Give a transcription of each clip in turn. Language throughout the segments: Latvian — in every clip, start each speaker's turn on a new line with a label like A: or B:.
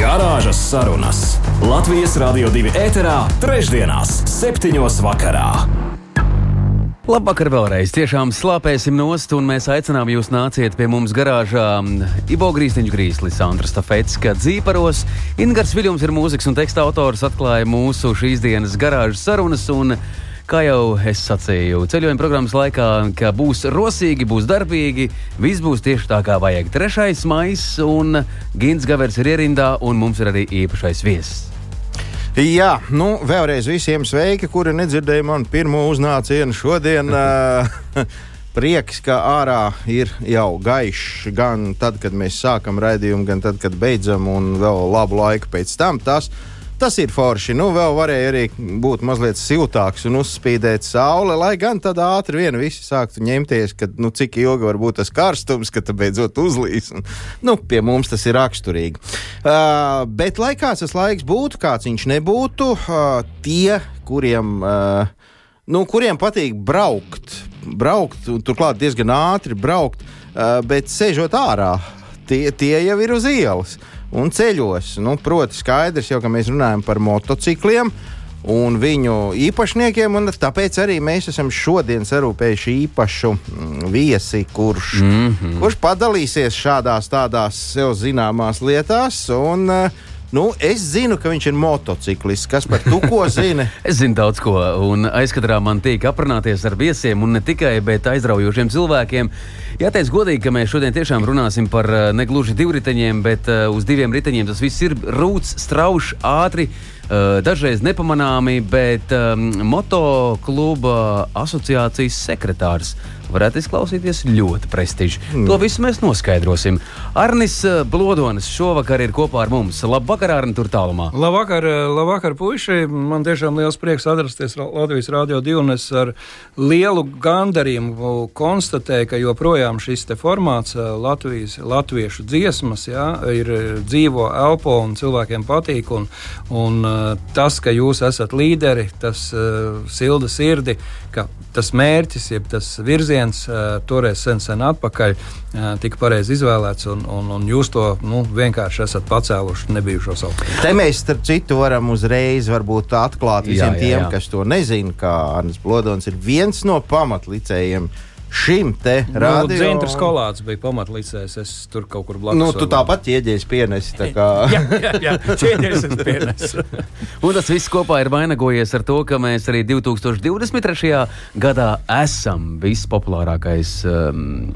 A: Garāžas sarunas Latvijas Rādio 2 ēterā, trešdienās, septiņos vakarā.
B: Labvakar vēlreiz. Tiešām slāpēsim nost, un mēs aicinām jūs nāciet pie mums garāžā. Ivo Grīsniņš Grīslis, Sandra Stafetska, Dzīparos. Ingars Viljums ir mūzikas un teksta autors, atklāja mūsu šīs dienas garāžas sarunas. Kā jau es sacīju, ceļojuma programmas laikā, ka būs rosīgi, būs darbīgi, viss būs tieši tā, kā vajag. Trešais maijs, un Gins Gavers ir ierindā, un mums ir arī īpašais viesis.
C: Jā, nu, vēlreiz visiem sveiki, kuri nedzirdēja manu pirmo uznācienu šodien. Prieks, ka ārā ir jau gaišs gan tad, kad mēs sākam raidījumu, gan tad, kad beidzam, un vēl labu laiku pēc tam. Tas Tas ir forši. Nu, vēl varēja arī būt mazliet siltāks un uzspīdēt saule, lai gan tad ātri vien visi sāktu ņemties, ka, nu, cik ilgi var būt tas karstums, ka tad beidzot uzlīs. Un, nu, pie mums tas ir raksturīgi. Uh, bet, lai kāds tas laiks būtu, kāds viņš nebūtu, uh, tie, kuriem, uh, nu, kuriem patīk braukt, braukt, un turklāt diezgan ātri braukt, bet sēžot ārā, tie, tie jau ir uz ielas un ceļos. Nu, proti, skaidrs jau, ka mēs runājam par motocikliem. Un viņu īpašniekiem, un tāpēc arī mēs esam šodien sarūpējuši īpašu mm, viesi, kurš, mm -hmm. kurš padalīsies šādās tādās sev zināmās lietās. Un, uh, Nu, es zinu, ka viņš ir motociklists. Kas par to zina?
B: es zinu daudz ko, un aizkadrā man tīk aprunāties ar viesiem, un ne tikai, bet aizraujošiem cilvēkiem. Jāteic godīgi, ka mēs šodien tiešām runāsim par eh, ne gluži divriteņiem, bet uh, uz diviem riteņiem tas viss ir rūts, strauši, ātri. Uh, dažreiz nepamanāmi, bet um, motokluba asociācijas sekretārs varētu izklausīties ļoti prestiži. Mm. To visu mēs noskaidrosim. Arnis eh, Blodonis šovakar ir kopā ar mums. Labvakar, Arni, tur tālumā.
D: Labvakar, eh, labvakar puiši. Man tiešām liels prieks atrasties Latvijas Rādio 2 un es ar lielu gandarījumu konstatēju, ka joprojām šis formāts eh, Latvijas, latviešu dziesmas jā, ir dzīvo, elpo un cilvēkiem patīk. Un, un tas, ka jūs esat līderi, tas uh, silda sirdi, ka tas mērķis, jeb tas virziens toreiz sen, sen atpakaļ tika pareizi izvēlēts, un, un, un jūs to nu, vienkārši esat pacēluši nebijušos augļus.
C: Te mēs, starp citu, varam uzreiz atklāt visiem jā, jā, jā. tiem, kas to nezina, ka Arnēs Blodons ir viens no pamatlicējiem šim te nu, radio.
D: Centra skolāts bija pamatlicējs. Es tur kaut kur blakus.
C: Nu, tu tāpat ieģēries pienesi. Tā kā...
D: jā, jā, jā ķēdies es pienesu.
B: Un tas viss kopā ir vainagojies ar to, ka mēs arī 2023. gadā esam vispopulārākais. Um,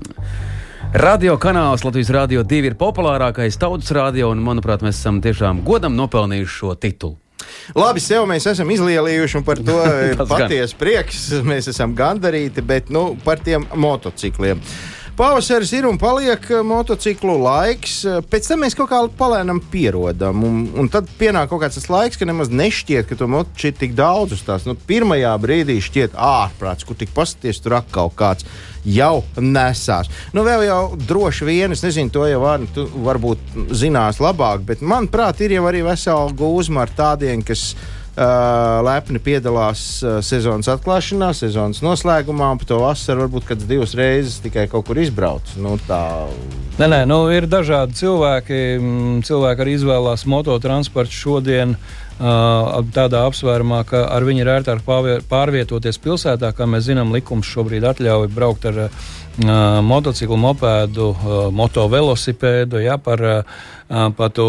B: Radio kanāls Latvijas Rādio 2 ir populārākais tautas radio, un, manuprāt, mēs esam tiešām godam nopelnījuši šo titulu.
C: Labi, sev mēs esam izlielījuši, un par to ir patiesa prieks. Mēs esam gandarīti, bet nu, par tiem motocikliem. Pavasaris ir un paliek eh, motociklu laiks. Eh, pēc tam mēs kaut kā palēnām pierodam. Un, un tad pienāk kaut kāds laiks, ka nemaz nešķiet, ka to motociklu ir tik daudz tās. Nu, pirmajā brīdī šķiet ārprāts, kur tik paskaties, tur atkal kāds jau nesās. Nu, vēl jau droši vien, es nezinu, to jau var, varbūt zinās labāk, bet manuprāt, ir jau arī vesela gūzma ar tādiem, kas lepni piedalās sezonas atklāšanā, sezonas noslēgumā, un to vasaru varbūt kādas divas reizes tikai kaut kur izbrauc. Nu, tā...
D: Nē, nē, nu, ir dažādi cilvēki. Cilvēki arī izvēlās mototransportu šodien. Tādā apsvērumā, ka ar viņu ir ērtāk pārvietoties pilsētā, kā mēs zinām, likums šobrīd atļauj braukt ar uh, motociklu, mopēdu, motovelosipēdu, ja, par, par to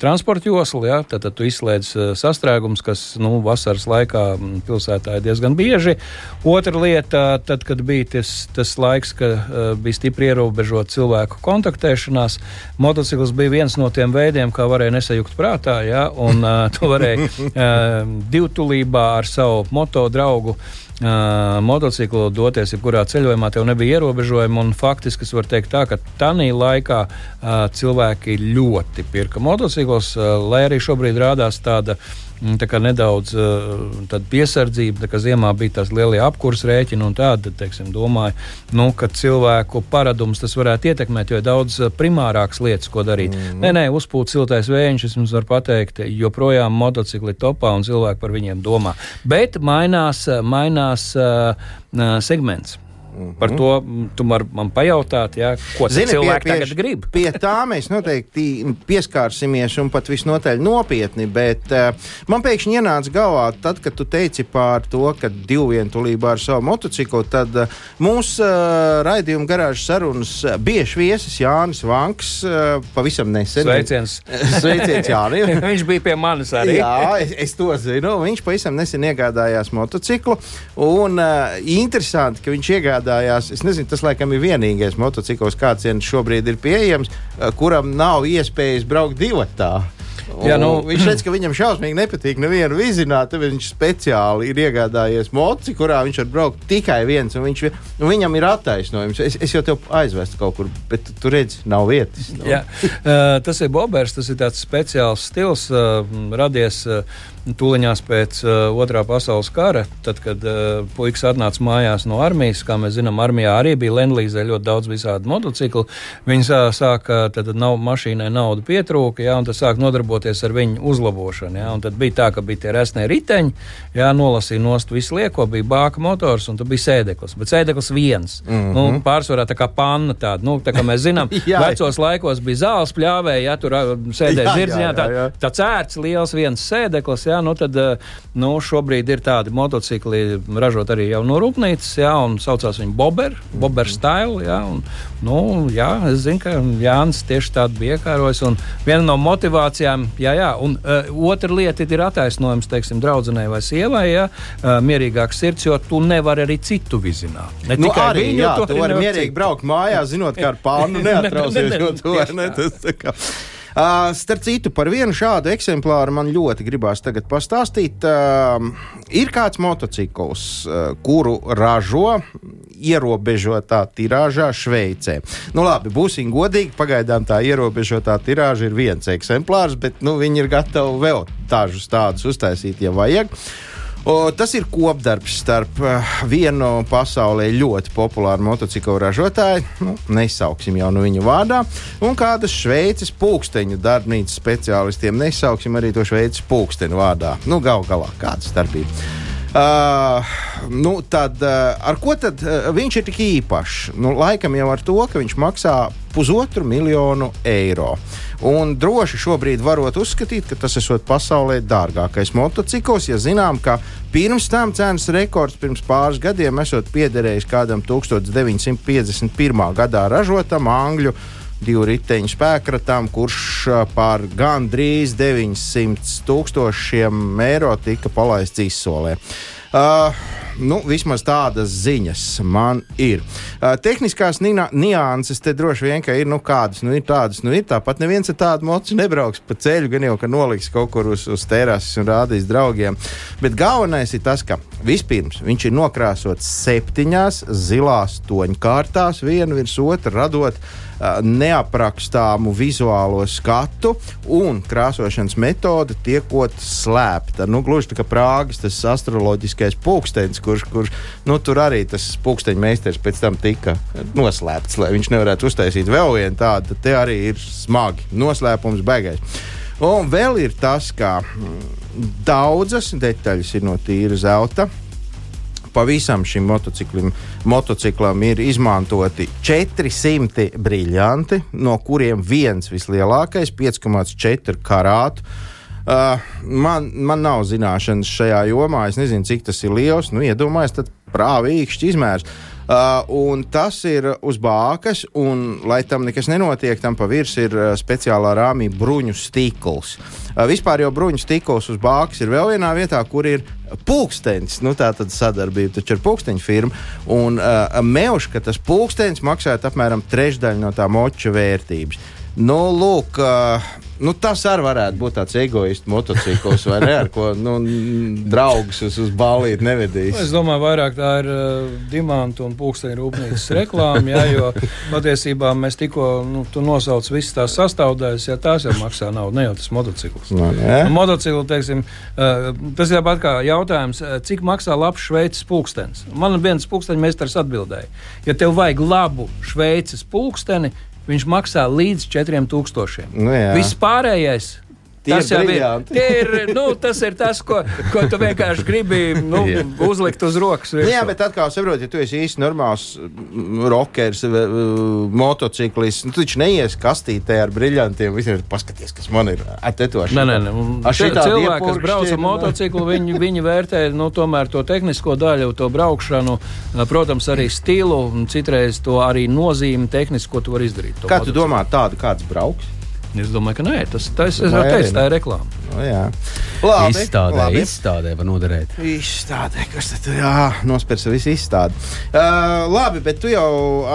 D: transporta joslu. Ja, tad, tad tu izslēdz sastrēgums, kas nu, vasaras laikā pilsētā ir diezgan bieži. Otra lieta, tad, kad bija tas, tas laiks, kad bija stipri ierobežota cilvēku kontaktēšanās, motocikls bija viens no tiem veidiem, kā varēja nesajukt prātā, ja, un uh, tu varēji uh, divtulībā ar savu moto draugu uh, motociklu doties jebkurā ceļojumā, tev nebija ierobežojumi. Faktiski es varu teikt, tā, ka tajā laikā uh, cilvēki ļoti pirka motociklus, uh, lai arī šobrīd rādās tāda nedaudz uh, piesardzība. Tā ziemā bija tās lielie apkurss rēķini un tāda, tad, teiksim, domāju, nu, ka cilvēku paradums tas varētu ietekmēt, jo ir daudz primārākas lietas, ko darīt. Mm. Nē, nē, uzpūt siltais vējš, es jums varu pateikt, joprojām motocikli topā un cilvēki par viņiem domā. Bet mainās, mainās uh, segments. Mm -hmm. Par to tu var man pajautāt, jā, ko Zini, cilvēki pie, pie, tagad grib.
C: Pie tā mēs noteikti pieskārsimies un pat visnotaļ nopietni, bet uh, man pēkšņi ienāca galvā, tad, kad tu teici par to, ka divvientulībā ar savu motociklu, tad uh, mūsu uh, raidījuma garāžas sarunas bieži viesis Jānis Vanks uh, pavisam nesen.
D: Sveiciens!
C: Sveiciens Jānis!
D: viņš bija pie manis arī.
C: Jā, es, es to zinu. Viņš pavisam nesen iegādājās motociklu un uh, interesanti, ka viņš iegādājās iegādājās. Es nezinu, tas laikam ir vienīgais motocikls, kāds šobrīd ir pieejams, eh, kuram nav iespējas braukt divatā. Jā, nu, viņš redz, ka viņam šausmīgi nepatīk nevienu vizināt. Tad viņš speciāli ir iegādājies moci, kurā viņš var braukt tikai viens. Viņš, nu, viņam ir attaisnojums. Es, es jau tev aizvestu kaut kur, bet tu, redzi, nav vietas.
D: Nu. Jā, uh, tas ir Bobers, tas ir tāds speciāls stils, uh, radies. Tūliņās pēc uh, otrā pasaules kara, tad, kad uh, puikas atnāca mājās no armijas, kā mēs zinām, armijā arī bija Lenlīzē ļoti daudz visādi motociklu. Viņi uh, sāka, tad nav, mašīnai naudu pietrūka, jā, un tas sāk nodarboties ar viņu uzlabošanu. Jā, un tad bija tā, ka bija tie resnie riteņi, jā, nolasīja nost visu lieko, bija bāka motors, un tad bija sēdeklis. Bet sēdeklis viens. Mm -hmm. nu, pārsvarā tā kā panna tāda, nu, tā kā mēs zinām, vecos laikos bija zāles pļāvēja, ja tur sēdēja zirdziņā, tā, tāds ērts liels viens sēdeklis. Jā, jā, nu tad eh, nu, šobrīd ir tādi motocikli, ražot arī jau no rūpnīcas, jā, un saucās viņi Bober, Bober style. Jā, un, nu, jā, es zinu, ka Jānis tieši tādu bija iekārojis. Un viena no motivācijām, jā, jā, un uh, otra lieta ir attaisnojums, teiksim, draudzenei vai sievai, jā, uh, mierīgāks sirds, jo tu nevari arī citu vizināt.
C: Ne nu, tikai arī, viņu, jā, tu, tu vari mierīgi citu. braukt mājās, zinot, ka ar pārnu neatrausies no to. Ne, tas, kā. Uh, starp citu, par vienu šādu eksemplāru man ļoti gribās tagad pastāstīt. Uh, ir kāds motocikls, uh, kuru ražo ierobežotā tirāžā Šveicē. Nu, labi, būsim godīgi. Pagaidām tā ierobežotā tirāža ir viens eksemplārs, bet nu, viņi ir gatavi vēl dažus tādus uztaisīt, ja vajag. O, tas ir kopdarbs starp uh, vienu pasaulē ļoti populāru motociklu ražotāju, nu, nesauksim jau no viņu vārdā, un kādas Šveices pulksteņu darbnīcas speciālistiem, nesauksim arī to Šveices pulksteņu vārdā. Nu, gal galā, kāda starpība. Uh, nu, tad, uh, ar ko tad uh, viņš ir tik īpašs? Nu, laikam jau ar to, ka viņš maksā pusotru miljonu eiro. Un droši šobrīd varot uzskatīt, ka tas ir pasaulē dārgākais motocikls, ja zinām, ka pirms tam cenas rekords pirms pāris gadiem esot piederējis kādam 1951. gadā ražotam angļu divu riteņu spēkratam, kurš par gandrīz 900 tūkstošiem eiro tika palaists izsolē. Uh, nu, vismaz tādas ziņas man ir. Uh, tehniskās nianses te droši vien ir nu, kādas, nu, ir tādas, nu, ir tāpat. Neviens ar tādu mocu nebrauks pa ceļu, gan jau, ka noliks kaut kur uz, uz terases un rādīs draugiem. Bet galvenais ir tas, ka vispirms viņš ir nokrāsots septiņās zilās toņkārtās, vienu virs otru radot neaprakstāmu vizuālo skatu un krāsošanas metode tiekot slēpta. Nu, gluži tā kā Prāgas astroloģiskais pulkstenis, kurš, kurš nu, tur arī tas pulksteņa meistars pēc tam tika noslēpts, lai viņš nevarētu uztaisīt vēl vienu tādu. Te arī ir smagi noslēpums beigās. Un vēl ir tas, ka daudzas detaļas ir no tīra zelta pavisam šim motociklim, motociklam ir izmantoti 400 briljanti, no kuriem viens vislielākais - 5,4 karātu. Uh, man, man nav zināšanas šajā jomā. Es nezinu, cik tas ir liels. Nu, iedomājieties, prāvīgs izmērs. Uh, un tas ir uz bākas, un, lai tam nekas nenotiek, tam pa virsmu ir uh, speciālā rāmī bruņu stikls. Uh, vispār jau bruņu stikls uz bākas ir vēl vienā vietā, kur ir pulkstenis. Nu, tā tad sadarbība taču ar pulksteņu firmu. Un uh, meuš, ka tas pulkstenis maksāja apmēram trešdaļu no tā moča vērtības. Nu, lūk, nu, tas arī varētu būt tāds egoists motocikls, vai ne? Ar ko nu, draugs uz, uz balīti nevedīs.
D: Es domāju, vairāk tā ir uh, dimanta un pūksteņa rūpnīcas reklāma, jā, jo patiesībā mēs tikko nu, nosauc visas tās sastāvdaļas, ja tās jau maksā naudu, ne jau tas motocikls.
C: Nu, nē.
D: Nu, motociklu, teiksim, uh, tas ir tāpat kā jautājums, cik maksā labs šveicis pulkstenis. Man viens pulksteņa meistars atbildēja, ja tev vajag labu šveicis pulksteni, viņš maksā līdz 4000.
C: Nu.
D: Viss pārējais.
C: Tie
D: Tas
C: ir
D: jau ir,
C: briljanti.
D: tie ir, nu, tas ir tas, ko, ko tu vienkārši gribi nu, uzlikt uz rokas.
C: Nu, jā, bet atkal saproti, ja tu esi īsti normāls mm, uh, motociklists, nu, tu taču neies kastītē ar briljantiem. Visiem ir paskaties, kas man ir atetoši.
D: Nē, nē, nē. Cilvēki, kas brauc ar
C: vai?
D: motociklu, viņi, viņi vērtē nu, tomēr to tehnisko daļu, to braukšanu, protams, arī stilu un citreiz to arī nozīmi tehniski, ko tu vari izdarīt. to
C: Kā tu
D: motociklu.
C: domā, tādu kāds brauks?
D: Es domāju, ka nē, tas, tas es teikt,
C: ne?
D: tā ir reklāma.
C: Nu, jā, labi.
B: Izstādē,
C: labi.
B: izstādē var noderēt.
C: Izstādē, kas tad ir? Jā, nospērts visu izstādi. Uh, labi, bet tu jau,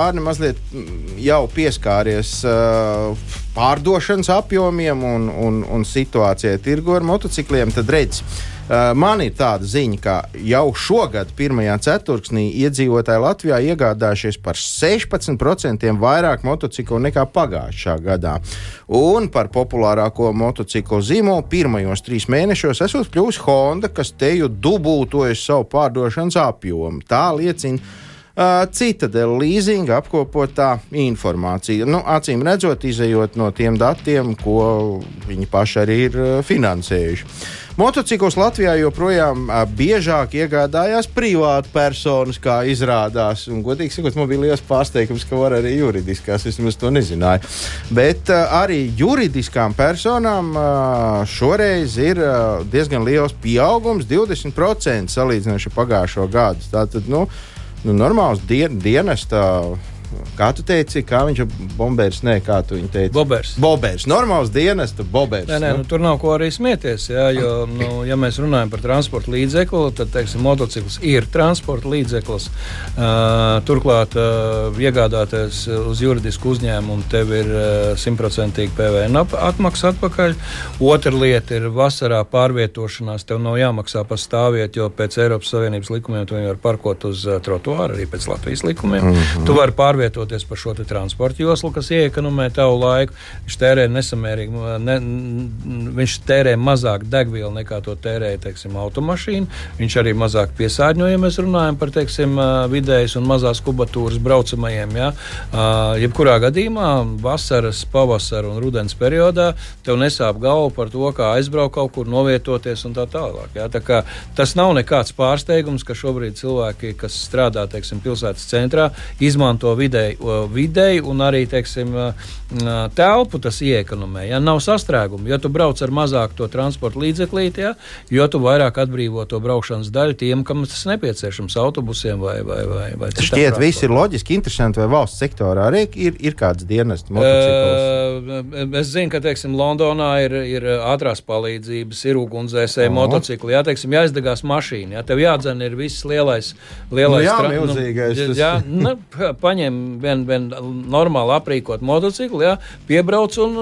C: Arni, mazliet mm, jau pieskāries uh, pārdošanas apjomiem un, un, un situācijai tirgu ar motocikliem. Tad redz, uh, man ir tāda ziņa, ka jau šogad, pirmajā ceturksnī, iedzīvotāji Latvijā iegādājušies par 16% vairāk motociklu nekā pagājušā gadā. Un par populārāko motociklu zīmolu pirmajos trīs mēnešos esot kļuvusi Honda, kas teju dubultojas savu pārdošanas apjomu. Tā liecina. Uh, Citadela leasinga apkopotā informācija. Nu, acīm redzot, izējot no tiem datiem, ko viņi paši arī ir uh, finansējuši. Motociklus Latvijā joprojām uh, biežāk iegādājās privāti personas, kā izrādās. Un, godīgi sakot, man bija liels pārsteigums, ka var arī juridiskās. Es nemaz to nezināju. Bet arī juridiskām personām šoreiz ir diezgan liels pieaugums, 20% salīdzinoši ar pagājušo gadu. Tātad, nu, nu, normāls dien, dienesta. Kā tu teici, kā viņš ir bombērs? Nē, kā tu viņu teici?
D: Bobers.
C: Bobērs. Normāls dienesta bobērs.
D: Nē, nē, nu, tur nav ko arī smieties. Jā, jo, nu, ja mēs runājam par transporta līdzekli, tad teiksim, motociklis ir transporta līdzeklis. Uh, turklāt, uh, iegādāties uz juridisku uzņēmumu, tev ir simtprocentīgi uh, PVN atmaksa atpakaļ. Otra lieta ir vasarā pārvietošanās. Tev nav jāmaksā par stāvvietu, jo pēc Eiropas Savienības likumiem tu viņu var parkot uz uh, trotuāra, arī pēc Latvijas likumiem. Mm -hmm. Tu vari pārvietoties pa šo transporta joslu, kas iekonomē tavu laiku. Viņš tērē nesamērīgi, ne, viņš tērē mazāk degvielu nekā to tērēja teiksim, automašīna. Viņš arī mazāk piesārņo, ja mēs runājam par teiksim, vidējas un mazās kubatūras braucamajiem. Ja? Jebkurā gadījumā vasaras, pavasara un rudens periodā tev nesāp galva par to, kā aizbraukt kaut kur, novietoties un tā tālāk. Ja? Tā kā tas nav nekāds pārsteigums, ka šobrīd cilvēki, kas strādā teiksim, pilsētas centrā, izmanto vidēji, vidēji un arī teiksim, telpu tas iekonomē. Ja? Nav sastrēgumu. Ja tu brauc ar mazāku to transporta līdzeklīti, ja? jo tu vairāk atbrīvo to braukšanas daļu tiem, kam tas nepieciešams, autobusiem vai, vai, vai, vai citām
C: Šķiet, viss ir
D: transporta
C: loģiski, interesanti, vai valsts sektorā arī ir, ir kāds dienests motocikls.
D: Es zinu, ka teiksim, Londonā ir, ir ātrās palīdzības, ir ugunsdzēsēji, motocikli. Jā, teiksim, jāizdegās mašīna. Jā, tev jādzen ir viss lielais, lielais
C: Nu jā,
D: tra-
C: milzīgais tas.
D: jā, nu, pa- paņem vienu vien normāli aprīkot motociklu, jā, piebrauc un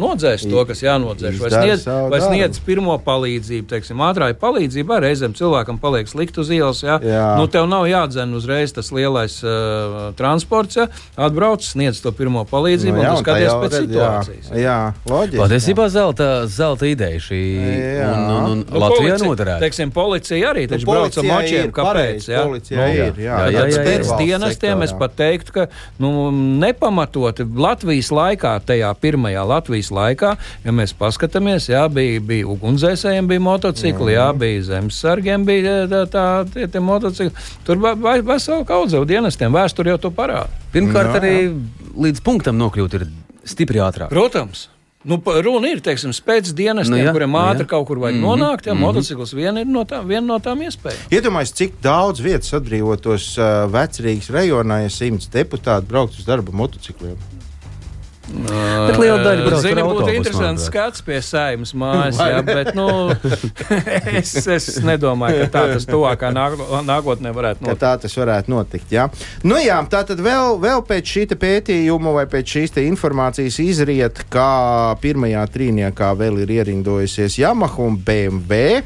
D: nodzēs to, kas jānodzēš. Vai sniedz, vai sniedz pirmo palīdzību, teiksim, ātrā palīdzība arī reizēm cilvēkam paliek slikt uz ielas. Jā.
C: Jā.
D: Nu, tev nav jādzen uzreiz tas lielais uh, transports, jā, atbrauc, sniedz to pirmo palīdzību
C: Nu jā,
D: un
C: un
D: skaties pēc
C: redz,
D: situācijas.
C: Jā, jā loģiski.
B: Patiesībā zelta, zelta ideja šī
C: Jā.
B: un, un, un
D: Nu,
B: Latvijā
D: policija-
B: noderētu.
D: Teiksim, policija arī taču
C: Nu,
D: brauc ar
C: policijai
D: močiem.
C: ir,
D: Kāpēc?
C: pareizi,
D: jā?
C: policijai
D: Nu,
C: ir, jā.
B: Jā, jā,
D: Tātad
B: jā,
D: pēc
B: jā.
D: dienestiem es
C: sektorā.
D: pat teiktu, ka nu, nepamatoti Latvijas laikā, tajā pirmajā Latvijas laikā, ja mēs paskatāmies, jā, bija, bija ugunsdzēsējiem, bija motocikli, jā, bija zemesargiem, bija tā, tā, tie, tie motocikli. Tur va- vesela kaudze dienestiem, vēsture jau to parāda.
B: Pirmkārt,
C: Jā.
B: arī līdz punktam nokļūt ir stipri ātrāk.
D: Protams. Nu, runa ir teiksim, pēc dienestiem,
B: Nu, jā,
D: kuriem
B: nu,
D: ātri
B: jā.
D: kaut kur vajag mm -hmm, nonākt. Ja,
B: mhm.
D: mm -hmm. Motocikls vien ir no, tā, viena no tām iespējām.
C: Iedomājieties, cik daudz vietas atbrīvotos uh, vecrīgas rajonā, ja simts deputāti brauktu uz darbu motocikliem.
B: Bet liela daļa brauc
D: Zini,
B: ar
D: būtu
B: autobusu,
D: interesants
B: manuprāt.
D: skats pie saimnes mājas, jā, bet nu, es, es nedomāju, ka tā tas tuvākā nāk- nākotnē varētu
C: ka
D: notikt.
C: tā tas varētu notikt. Jā, nu, jā tā tad vēl, vēl pēc šī te pētījuma vai pēc šīs te informācijas izriet, ka pirmajā trīniekā vēl ir ierindojusies Yamaha un BMW.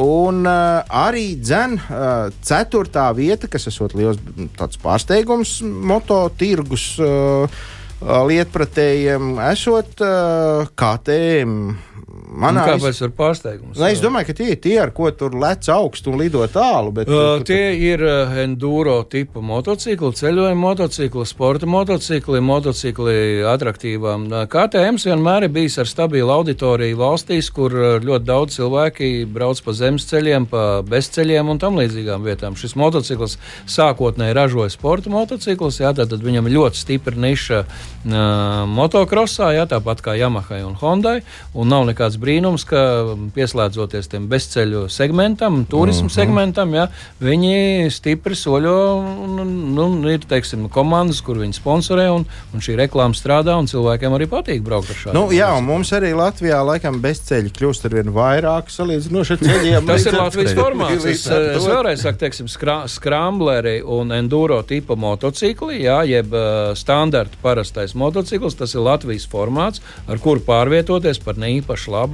C: Un uh, arī dzen, uh, ceturtā vieta, kas esot liels tāds pārsteigums moto tirgus uh, lietpratējiem, esot uh, KTM. Manā iz-
D: Kāpēc ar pārsteigumu?
C: Nu, es domāju, ka tie ir tie, ar ko tur lec augstu un lido tālu. Bet,
D: Uh, tie ir uh, enduro tipa motocikli, ceļojuma motocikli, sporta motocikli, motocikli attraktīvām. Uh, KTM vienmēr ir bijis ar stabilu auditoriju valstīs, kur uh, ļoti daudz cilvēki brauc pa zemes ceļiem, pa bezceļiem un tam līdzīgām vietām. Šis motociklis sākotnēji ražoja sporta motociklus, jā, tad viņam ir ļoti stipra niša uh, motokrosā, jā, tāpat kā Yamaha un Honda. Un nav nekāds brīnums, ka pieslēdzoties tam bezceļu segmentam, turismu uh -huh. segmentam, ja, viņi stipri soļo. Un, ir teiksim, komandas, kur viņi sponsorē, un, un šī reklāma strādā, un cilvēkiem arī patīk braukt ar šādu.
C: Nu, jā, un mums arī Latvijā laikam bezceļi kļūst ar vien vairāk salīdzinoši ar ceļiem.
D: Tas ir Latvijas formāts. Es, es vēlreiz saku, teiksim, skra, skrambleri un enduro tipa motocikli, jā, jeb uh, standarta parastais motociklis. Tas ir Latvijas formāts, ar kuru pārvietoties par neīpaši labu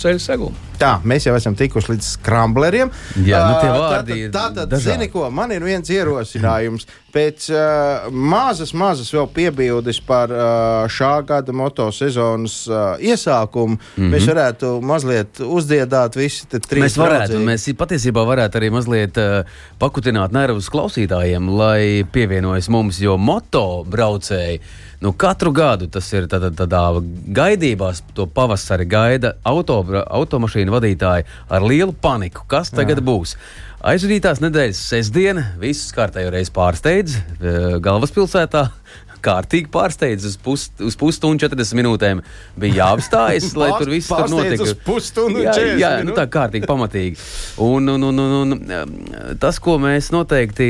D: ceļu segumu.
C: Tā, mēs jau esam tikuši līdz skrambleriem.
B: Jā, nu tie vārdi ir
C: tā, tad,
B: dažādi.
C: zini, ko man ir viens ierosinājums. Pēc uh, mazas, mazas vēl piebildes par uh, šā gada motosezonas uh, iesākumu, mm
B: Mhm.
C: -hmm. mēs varētu mazliet uzdziedāt visi trīs.
B: Mēs varētu,
C: draudzīgi.
B: mēs patiesībā varētu arī mazliet uh, pakutināt nervus klausītājiem, lai pievienojas mums, jo moto braucēji. Nu, katru gadu tas ir tādā, tādā gaidībā, to pavasari gaida auto, automašīnu vadītāji ar lielu paniku. Kas tagad Jā. būs? Aizvadītās nedēļas sestdiena visus kārtējo reizi pārsteidz eh, galvaspilsētā. Kārtīgi pārsteidz uz, pus, uz pusstundu, 40 minūtēm. Bija jāapstājas, lai tur viss tur notiktu.
C: uz pusstundu un
B: jā,
C: 40
B: jā, nu, tā kārtīgi, pamatīgi. Un, un, un, un, un tas, ko mēs noteikti,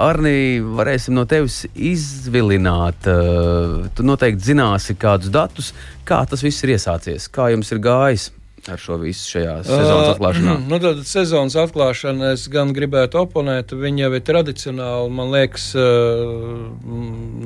B: Arnī, varēsim no tevis izvilināt, uh, tu noteikti zināsi kādus datus, kā tas viss ir iesācies, kā jums ir gājis ar šo visu šajā sezonas atklāšanā.
D: Uh, nu, tad sezonas atklāšana es gan gribētu oponēt. Viņa jau ir tradicionāli, man liekas, uh,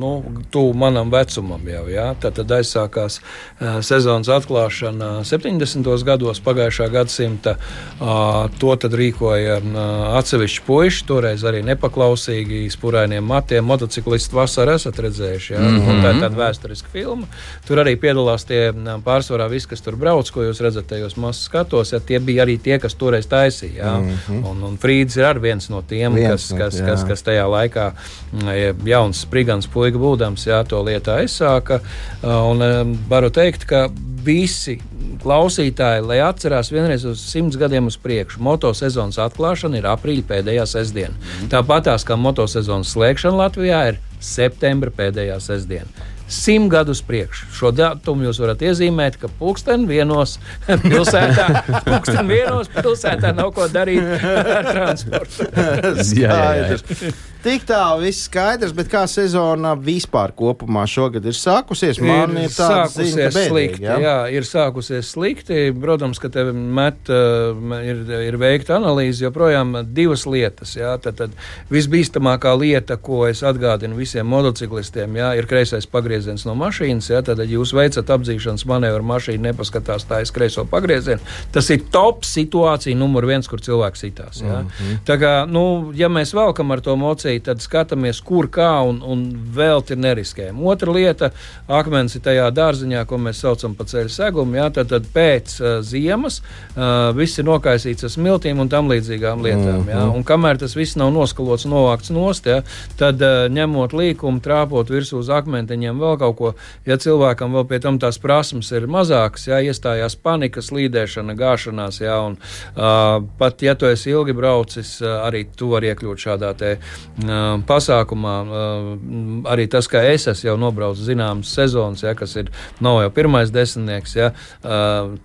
D: nu, tuvu manam vecumam jau. Ja? Tad, tad aizsākās uh, sezonas atklāšana 70. gados pagājušā gadsimta. Uh, to tad rīkoja uh, atsevišķi puiši, toreiz arī nepaklausīgi, spurainiem matiem. Motociklisti vasarā esat redzējuši. Ja? Mm -hmm. Tā ir tāda vēsturiska filma. Tur arī piedalās tie uh, pārsvarā visi, kas tur brauc, ko jūs redzat tajos masu skatos. Ja? Tie bija arī tie, kas toreiz taisīja. Ja? Mm -hmm. un, un Frīds ir viens no tiem,
C: Viens
D: kas,
C: no-
D: kas,
C: jā.
D: kas, kas tajā laikā mm, jauns sprigans puika būdams, jā, to lietu aizsāka. Uh, Un um, varu teikt, ka visi klausītāji, lai atcerās vienreiz uz simts gadiem uz priekšu, motosezonas atklāšana ir aprīļa pēdējā sestdiena. Tāpat tās kā motosezonas slēgšana Latvijā ir septembra pēdējā sestdiena. Simt gadus priekš. Šo datumu jūs varat iezīmēt, ka pulksten vienos pilsētā, pulksten vienos pilsētā nav ko darīt ar transportu.
B: Jā, jā, jā.
C: Tik tālu viss skaidrs, bet kā sezona vispār kopumā šogad ir sākusies? Man ir tāda
D: sākusies
C: ziņa, bēdīgi,
D: slikti. Jā? jā, ir sākusies slikti. Protams, ka tev met, uh, ir, ir veikta analīze joprojām divas lietas. Jā. Tad, tad visbīstamākā lieta, ko es atgādinu visiem motociklistiem, jā, ir kreisais pagrieziens no mašīnas. Jā, tad, kad jūs veicat apdzīšanas manevru, mašīna nepaskatās tā aiz kreiso pagriezienu. Tas ir top situācija numur viens, kur cilvēks sitās. Mm -hmm. Tā kā, nu, ja mēs velkam ar to mociju, tad skatāmies, kur kā un, un vēl ir neriskējami. Otra lieta - akmens ir tajā dārziņā, ko mēs saucam par ceļu segumu. Jā, tad, tad pēc uh, ziemas uh, viss ir nokaisīts ar smiltīm un tam līdzīgām lietām. Mm -hmm. jā, un kamēr tas viss nav noskalots, novākts nost, jā, tad uh, ņemot līkumu, trāpot virsū uz akmentiņiem vēl kaut ko, ja cilvēkam vēl pie tam tās prasmes ir mazākas, jā, iestājās panika, slīdēšana, gāšanās, jā, un uh, pat ja tu esi ilgi braucis, uh, arī tu vari iekļūt šādā te pasākumā. Arī tas, ka es esmu jau nobraucis zināmas sezonas, ja, kas ir nav jau pirmais desmitnieks, ja,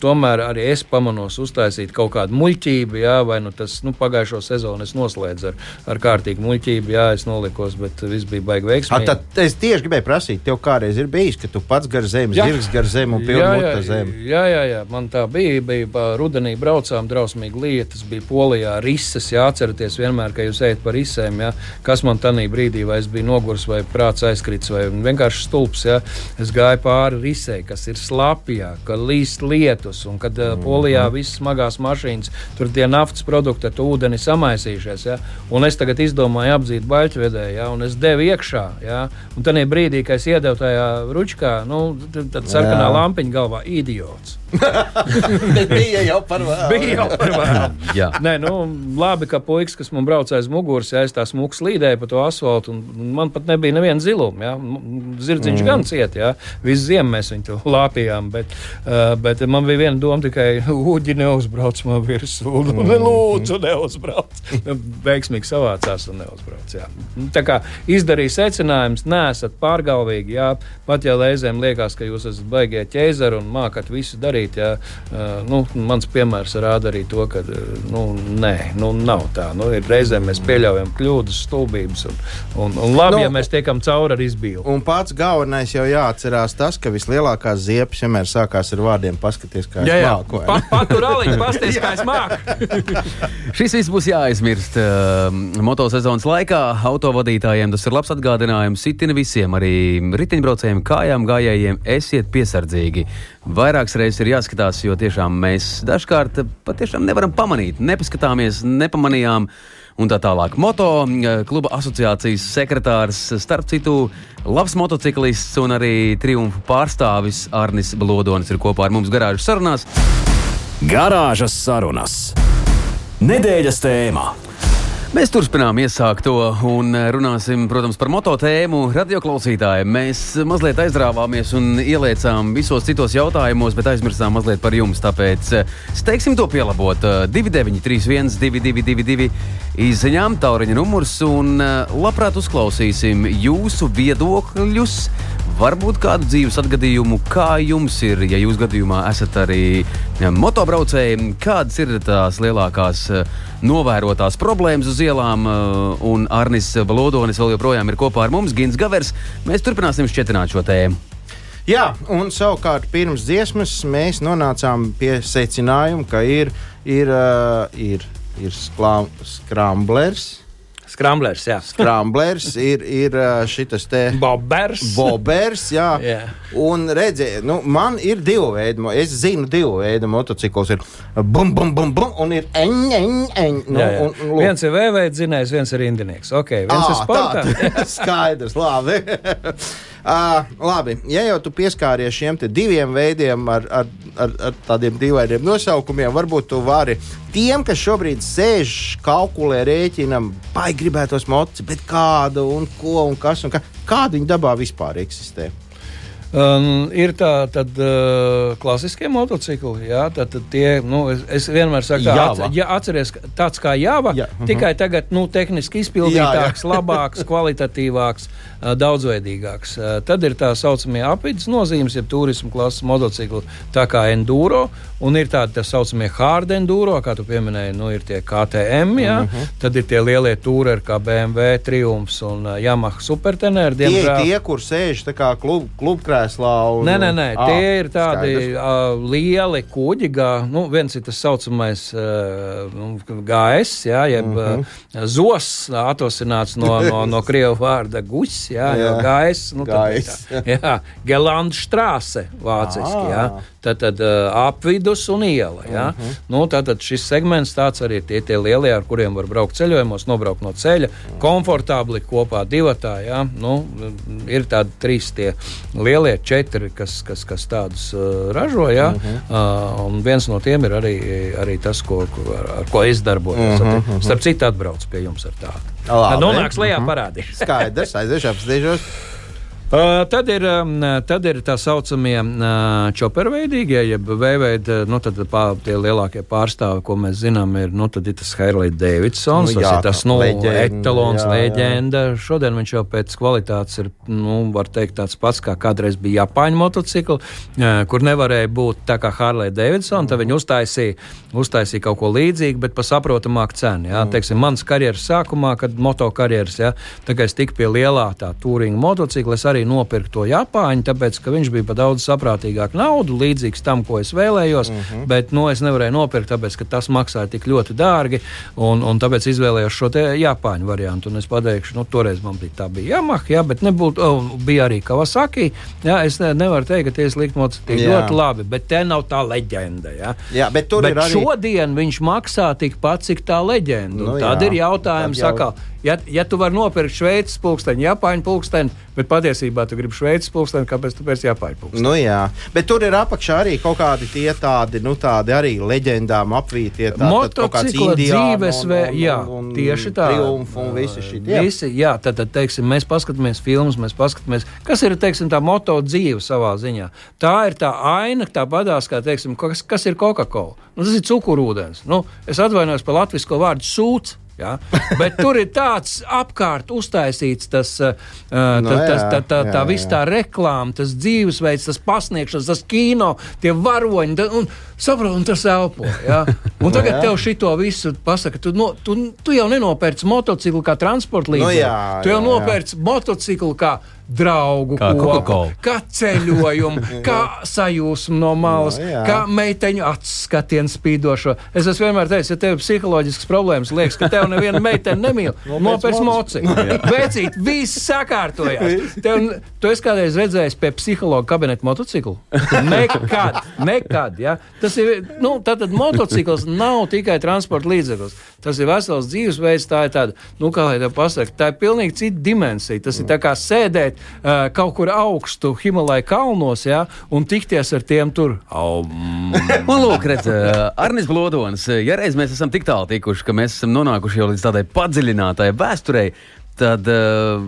D: tomēr arī es pamanos uztaisīt kaut kādu muļķību, ja, vai nu tas nu, pagājušo sezonu es noslēdzu ar, ar kārtīgu muļķību, ja es nolikos, bet viss bija baigi
C: A,
D: veiksmīgi.
C: tad es tieši gribēju prasīt, tev kādreiz ir bijis, ka tu pats gar zemi, zirgs gar zemi un pilnu mutu zemi.
D: Jā, jā, jā, man tā bija. bija rudenī braucām drausmīgi lietas, bija polijā rises. Jā, atcerieties vienmēr, ka jūs ejat par risēm. Jā. Kas man tajā brīdī, vai es biju nogurs, vai prāts aizkrits, vai vienkārši stulbs. Jā. Es gāju pāri risē, kas ir slapjā, ka līst lietus, un kad mm -hmm. polijā visas smagās mašīnas, tur tie naftas produkti ar ūdeni samaisījušies. Jā. Un es tagad izdomāju apdzīt baļķvedēju, un es devu iekšā. Jā. Un tad brīdī, kad es iedevu tajā ručkā, nu, tad sarkanā lampiņa galvā - idiots.
C: bija jau par vēlu.
D: bija jau par vēlu. Nē, nu, labi, ka puisis, kas man brauca aiz muguras, ja es tā smūgi slīdēju pa to asfaltu, un man pat nebija neviena ziluma. Ja? Zirdziņš mm. gan ciet, ja? visu ziemu mēs viņu lāpījām, bet, uh, bet man bija viena doma tikai ūģi neuzbrauc man virsū. Mm. Ne, lūdzu, neuzbrauc. Veiksmīgi savācās un neuzbrauc. Jā. Tā kā izdarīja secinājums, nesat pārgalvīgi, jā, pat ja reizēm liekas, ka jūs esat baigie ķēzari un mākat visu darīt. Ja, uh, nu, mans piemērs rāda arī to, ka nu, nē, nu, nav tā. Nu, reizēm mēs pieļaujam kļūdas, stulbības, un, un, un labi, nu, ja mēs tiekam cauri ar izbīli.
C: Un pats galvenais jau jāatcerās tas, ka vislielākās ziepes vienmēr sākās ar vārdiem: paskaties, kā
D: jā, jā. māku. Pa, patur aliņu, paskaties, kā es māku.
B: Šis viss būs jāaizmirst uh, motosezonas laikā. Autovadītājiem tas ir labs atgādinājums. Sitina visiem, arī riteņbraucējiem, kājām gājējiem, esiet piesardzīgi. Vairākas reizes ir jāskatās, jo tiešām mēs dažkārt patiešām nevaram pamanīt, nepaskatāmies, nepamanījām. Un tā tālāk. Moto eh, kluba asociācijas sekretārs, starp citu, labs motociklists un arī triumfu pārstāvis Arnis Blodonis ir kopā ar mums garāžas sarunās.
A: Garāžas sarunas. Nedēļas tēmā.
B: Mēs turpinām iesākt to un runāsim, protams, par moto tēmu. Radioklausītājiem mēs mazliet aizrāvāmies un ieliecām visos citos jautājumos, bet aizmirstām mazliet par jums. Tāpēc eh, steigsim to pielabot. 2931, 222, izziņām, tauriņa numurs un eh, labprāt uzklausīsim jūsu viedokļus varbūt kādu dzīves atgadījumu, kā jums ir, ja jūs gadījumā esat arī motobraucēji, kādas ir tās lielākās eh, novērotās problēmas uz ielām, eh, un Arnis Valodonis vēl joprojām ir kopā ar mums, Gins Gavers. Mēs turpināsim šķietināt šo tēmu.
C: Jā, un savukārt pirms dziesmas mēs nonācām pie secinājuma, ka ir, ir, ir, ir skramblers
D: Skramblers, jā.
C: Skramblers ir, ir šis te
D: Bobers.
C: Bobers, jā. jā. Un redziet, nu, man ir divi veidi. Es zinu, divu veidu motocikls ir bum, bum, bum, bum, un ir eņ, eņ, eņ. Nu, jā, jā. Un,
D: un, viens ir vējveids zinājums, viens ir indinieks. Ok, viens à, ir sportā.
C: Skaidrs, labi. Uh, labi, ja jau tu pieskāries šiem diviem veidiem ar, ar, ar, ar tādiem dīvainiem nosaukumiem, varbūt tu vari tiem, kas šobrīd sēž, kalkulē, rēķina, vai gribētos moci, bet kādu un ko un kas un kā, kāda viņa dabā vispār eksistē.
D: Um, ir tā, tad uh, klasiskie motocikli, jā, tad, tad tie, nu, es, es vienmēr saku,
C: at,
D: ja atceries, tāds kā jāva, jā. uh -huh. tikai tagad, nu, tehniski izpildītāks, jā, jā. labāks, kvalitatīvāks, uh, daudzveidīgāks. Uh, tad ir tā saucamie apvidus nozīmes, jeb turismu klases motocikli, tā kā enduro, un ir tādi tā saucamie hard enduro, kā tu pieminēji, nu, ir tie KTM, jā, uh mhm. -huh. tad ir tie lielie tūri, kā BMW, Triumfs un uh, Yamaha Superteneri.
C: Tie ir tie, kur sēž tā kā klub, klubkrā krēslā. Un,
D: nē, nē, nē. À, tie ir tādi uh, lieli kuģi. Gā, nu, viens ir tas saucamais uh, GS, jā, jeb uh -huh. uh, zos, atosināts no, no, no krievu vārda guss, jā, jā. GS. Nu,
C: GS.
D: Tā, jā, Gelandstrāse vāciski. Jā. Tad, tad uh, apvidus un iela. Ja? Uh -huh. nu, tad, tad šis segments tāds arī tie, tie lielie, ar kuriem var braukt ceļojumos, nobraukt no ceļa, uh -huh. komfortabli kopā divatā. Ja? Nu, ir tādi trīs tie lielie četri, kas, kas, kas tādus uh, ražo. Ja? Uh -huh. uh, un viens no tiem ir arī, arī tas, ko, ko, ar, ar ko es darbojos. Uh -huh, uh -huh. Starp citu, atbraucu pie jums ar tādu. Nonāks lejā uh -huh. parādīt.
C: Skaidrs, aiziešu apstīšos.
D: Uh, tad, ir, um, tad ir tā saucamie uh, čoperveidīgie, jeb vējveidi, nu, pār, tie lielākie pārstāvi, ko mēs zinām, ir, nu, tad ir tas Harley Davidsons, nu, jā, tas ir tas, nu, leģenda, etalons, jā, leģenda. Jā. Šodien viņš jau pēc kvalitātes ir, nu, var teikt tāds pats, kā kādreiz bija Japāņu motocikli, uh, kur nevarēja būt tā kā Harley Davidson, mm. tad viņi uztaisīja, uztaisīja kaut ko līdzīgu, bet pa saprotamāku cenu, jā, mm. teiksim, mans karjeras sākumā, kad moto karjeras, jā, kā es tiku pie lielā tā túringa motocikla, es arī arī nopirkt to Japāņu, tāpēc ka viņš bija par daudz saprātīgāku naudu, līdzīgs tam, ko es vēlējos.
C: Mhm.
D: -huh. Bet nu, es nevarēju nopirkt, tāpēc ka tas maksāja tik ļoti dārgi. Un, un tāpēc izvēlējos šo Japāņu variantu. Un es pateikšu, nu, toreiz man bija tā bija Yamaha, jā, bet nebūtu, oh, bija arī Kawasaki. Jā, es ne, nevaru teikt, ka tie slikti motocikli
C: Jā.
D: ļoti labi, bet te nav tā leģenda. Jā.
C: Jā, bet tur
D: Bet
C: ir arī.
D: šodien viņš maksā tikpat, cik tā leģenda.
C: Nu,
D: Tad
C: jā.
D: ir jautājums,
C: jau-
D: jau... ja, ja tu vari nopirkt šveicis pulksteni, Japāņu pulksteni, bet patiesībā tu gribi šveicis pulksteni, kāpēc tu pēc Japāņu pulksteni?
C: Nu, jā, bet tur ir apakšā arī kaut kādi tie tādi, nu, tādi arī leģendām apvītie. tā- tad kaut kāds
D: Motocikla dzīvesveids, jā, tieši tā.
C: Triumfu un visi šī tie.
D: Visi, jā, tad, tad teiksim, mēs paskatāmies filmas, mēs paskatāmies, kas ir teiksim, tā moto dzīve savā ziņā. Tā ir tā aina, tā padās, kā teiksim, kas, kas ir Coca-Cola. Nu, tas ir cukurūdens. Nu, es atvainojos par latviešu vārdu sūds. Ja? Bet tur ir tāds apkārt uztaisīts tas, uh, tas, tas,
C: jā,
D: tā, tā,
C: jā,
D: tā viss tā reklāma, tas dzīvesveids, tas pasniegšanas, tas kino, tie varoņi, un, saprot, un tas elpo. Ja? Un tagad
C: jā.
D: tev šito visu pasaka, tu, no, tu, tu jau nenopērci motociklu kā transporta līdzekli.
C: Nu jā,
D: tu jau nopērci motociklu kā draugu,
B: Kā Coca-Cola.
D: kā ceļojumu, kā sajūsmu no malas,
C: Nu, jā.
D: kā meiteņu acu skatienu spīdošo. Es esmu vienmēr teicis, ja tev ir psiholoģisks problēmas, liekas, ka tev neviena meitene nemīl. Nopērci mociklu. Vecīt, viss sakārtojās. Tev, tu esi kādreiz redzējis pie psihologa kabineta motociklu? Nekad, nekad. Ja? Tas ir, nu, tātad motocikls nav tikai transporta līdzeklis. Tas ir vesels dzīvesveids, tā ir tāda, nu, kā lai tā pasaka, tā ir pilnīgi cita dimensija. Tas ir tā kā sēdēt uh, kaut kur augstu Himalaya kalnos, ja, un tikties ar tiem tur. Aum.
B: Un lūk, redz, uh, Arnis Blodonis, uh, ja reiz mēs esam tik tālu tikuši, ka mēs esam nonākuši jau līdz tādai padziļinātai vēsturei, tad uh,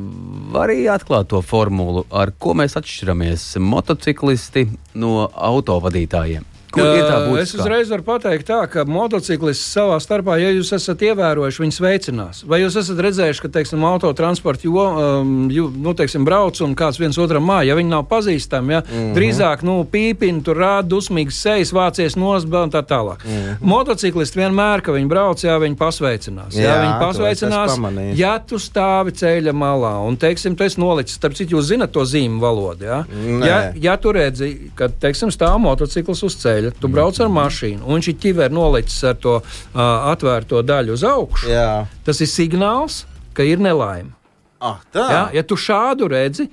B: arī atklāt to formulu, ar ko mēs atšķiramies motociklisti no autovadītājiem. Kur ir tā
D: Uh, Es uzreiz varu pateikt, tā, ka motociklisti savā starpā, ja jūs esat ievērojuši, viņi sveicinās. Vai jūs esat redzējuši, ka teiksim, autotransporta jo, um, nu, teiksim, brauc un kāds viens otram māja, ja viņi nav pazīstami, ja, mm. -hmm. drīzāk nu, pīpini, tur rāda dusmīgas sejas, vācies nosbēl un tā tālāk. Mm. -hmm. Motociklisti vienmēr, kad viņi brauc, jā, viņi pasveicinās. Jā,
C: Jā,
D: viņi pasveicinās, ja tu stāvi ceļa malā un, teiksim, tu esi nolicis, starp citu, jūs zinat to zīmju valodu. Ja?
C: Nē.
D: Ja, ja tu redzi, ka teiksim, stāv motociklis uz ceļa, tu brauc ar mašīnu, un viņš ir ķiver nolicis ar to uh, atvērto daļu uz augšu,
C: Jā,
D: tas ir signāls, ka ir nelaime.
C: ah, tā.
D: Ja, ja tu šādu redzi,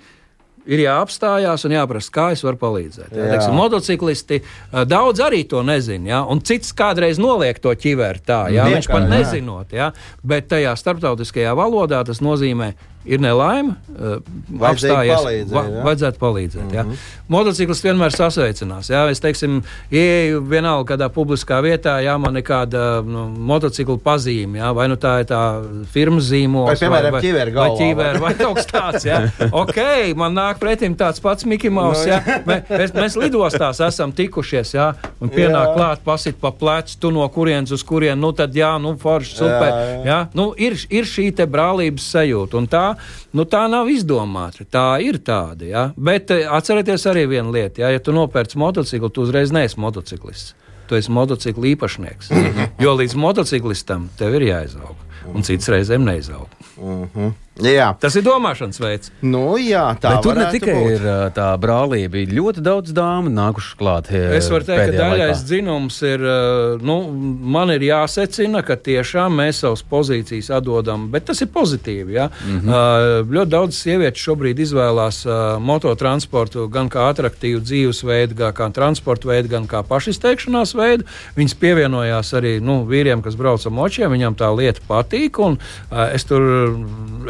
D: ir jāapstājās un jāprasa, kā es varu palīdzēt. Ja,
C: Jā.
D: teiksim, motociklisti daudz arī to nezina, ja, un cits kādreiz noliek to ķiveru tā, ja, viņš pat
C: jā.
D: nezinot, ja, bet tajā starptautiskajā valodā tas nozīmē. Ir nelaime,
C: Vajadzēja
D: apstājies,
C: palīdzēt,
D: va,
C: ja?
D: vajadzētu palīdzēt. Mm -hmm. Motociklists vienmēr sasveicinās. Jā, es teiksim, ieeju vienalga kādā publiskā vietā, ja man ir kāda nu, motocikla pazīme, jā, vai nu tā ir tā firmas zīmols,
C: Vai, ķivera
D: vai,
C: galvā,
D: ķivera, vai kaut kas tāds. Jā. Ok, man nāk pretim tāds pats Mikls Maus.
C: Nu,
D: Mēs, mēs lidostās esam tikušies, jā, un pienāk
C: Jā.
D: klāt, pasit pa plecu, tu no kurienes uz kurienu, nu tad jā, nu forši, super.
C: Jā, jā.
D: Jā. Nu, ir, ir šī te brālības sajūta, un tā, nu, tā nav izdomāta. Tā ir tāda. Ja? Bet eh, atcerieties arī vienu lietu. Ja, ja tu nopērci motociklu, tu uzreiz neesi motociklists. Tu esi motocikla īpašnieks. jo līdz motociklistam tev ir jāizaug. Un cits reizēm neizaug.
C: Jā,
D: Tas ir domāšanas veids.
C: nu, jā tā
B: Bet tur ne tikai
C: būt.
B: ir tā brālība, ir ļoti daudz dāmu nākušas klāt.
D: Es varu teikt, ka daļais dzinums ir. Nu, man ir jāsecina, ka tiešām mēs savas pozīcijas atdodam, bet tas ir pozitīvi. Ja? Mm -hmm. uh, ļoti daudz sievietes šobrīd izvēlās uh, mototransportu gan kā attraktīvu dzīvesveidu, gan kā transporta veidu, gan kā pašizteikšanās veidu. Viņas pievienojās arī nu, vīriem, kas brauc ar močiem. Viņam tā lieta patīk. Un, uh, es tur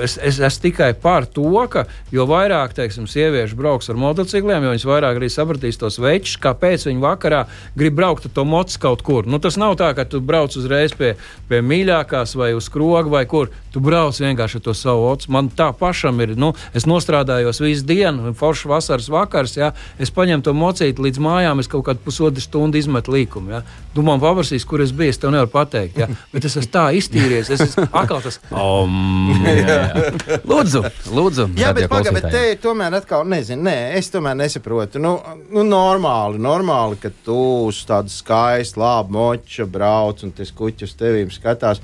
D: es, es esmu tikai par to, ka jo vairāk teiksim, sieviešu brauks ar motocikliem, jo viņas vairāk arī sapratīs tos veidus, kāpēc viņi vakarā grib braukt ar to mocu kaut kur. Nu, tas nav tā, ka tu brauc uzreiz pie, pie mīļākās vai uz skroga vai kur. Tu brauc vienkārši ar to savu ocu. Man tā pašam ir. Nu, es nostrādājos visu dienu, foršs vasaras vakars. Ja, es paņemu to mocīti līdz mājām, es kaut kādu pusotru stundu izmetu līkumu. Ja. Tu man paprasīs, kur es biju, es tev nevaru pateikt. Ja. Bet es esmu tā iztīries. Es esmu atkal tas. Um,
B: Lūdzu, lūdzu.
C: Jā, bet, paga, bet te tomēr atkal, nezinu, nē, es tomēr nesaprotu. Nu, nu normāli, normāli, ka tu uz tādu skaistu, labu moču brauc un tas kuķis tevīm skatās.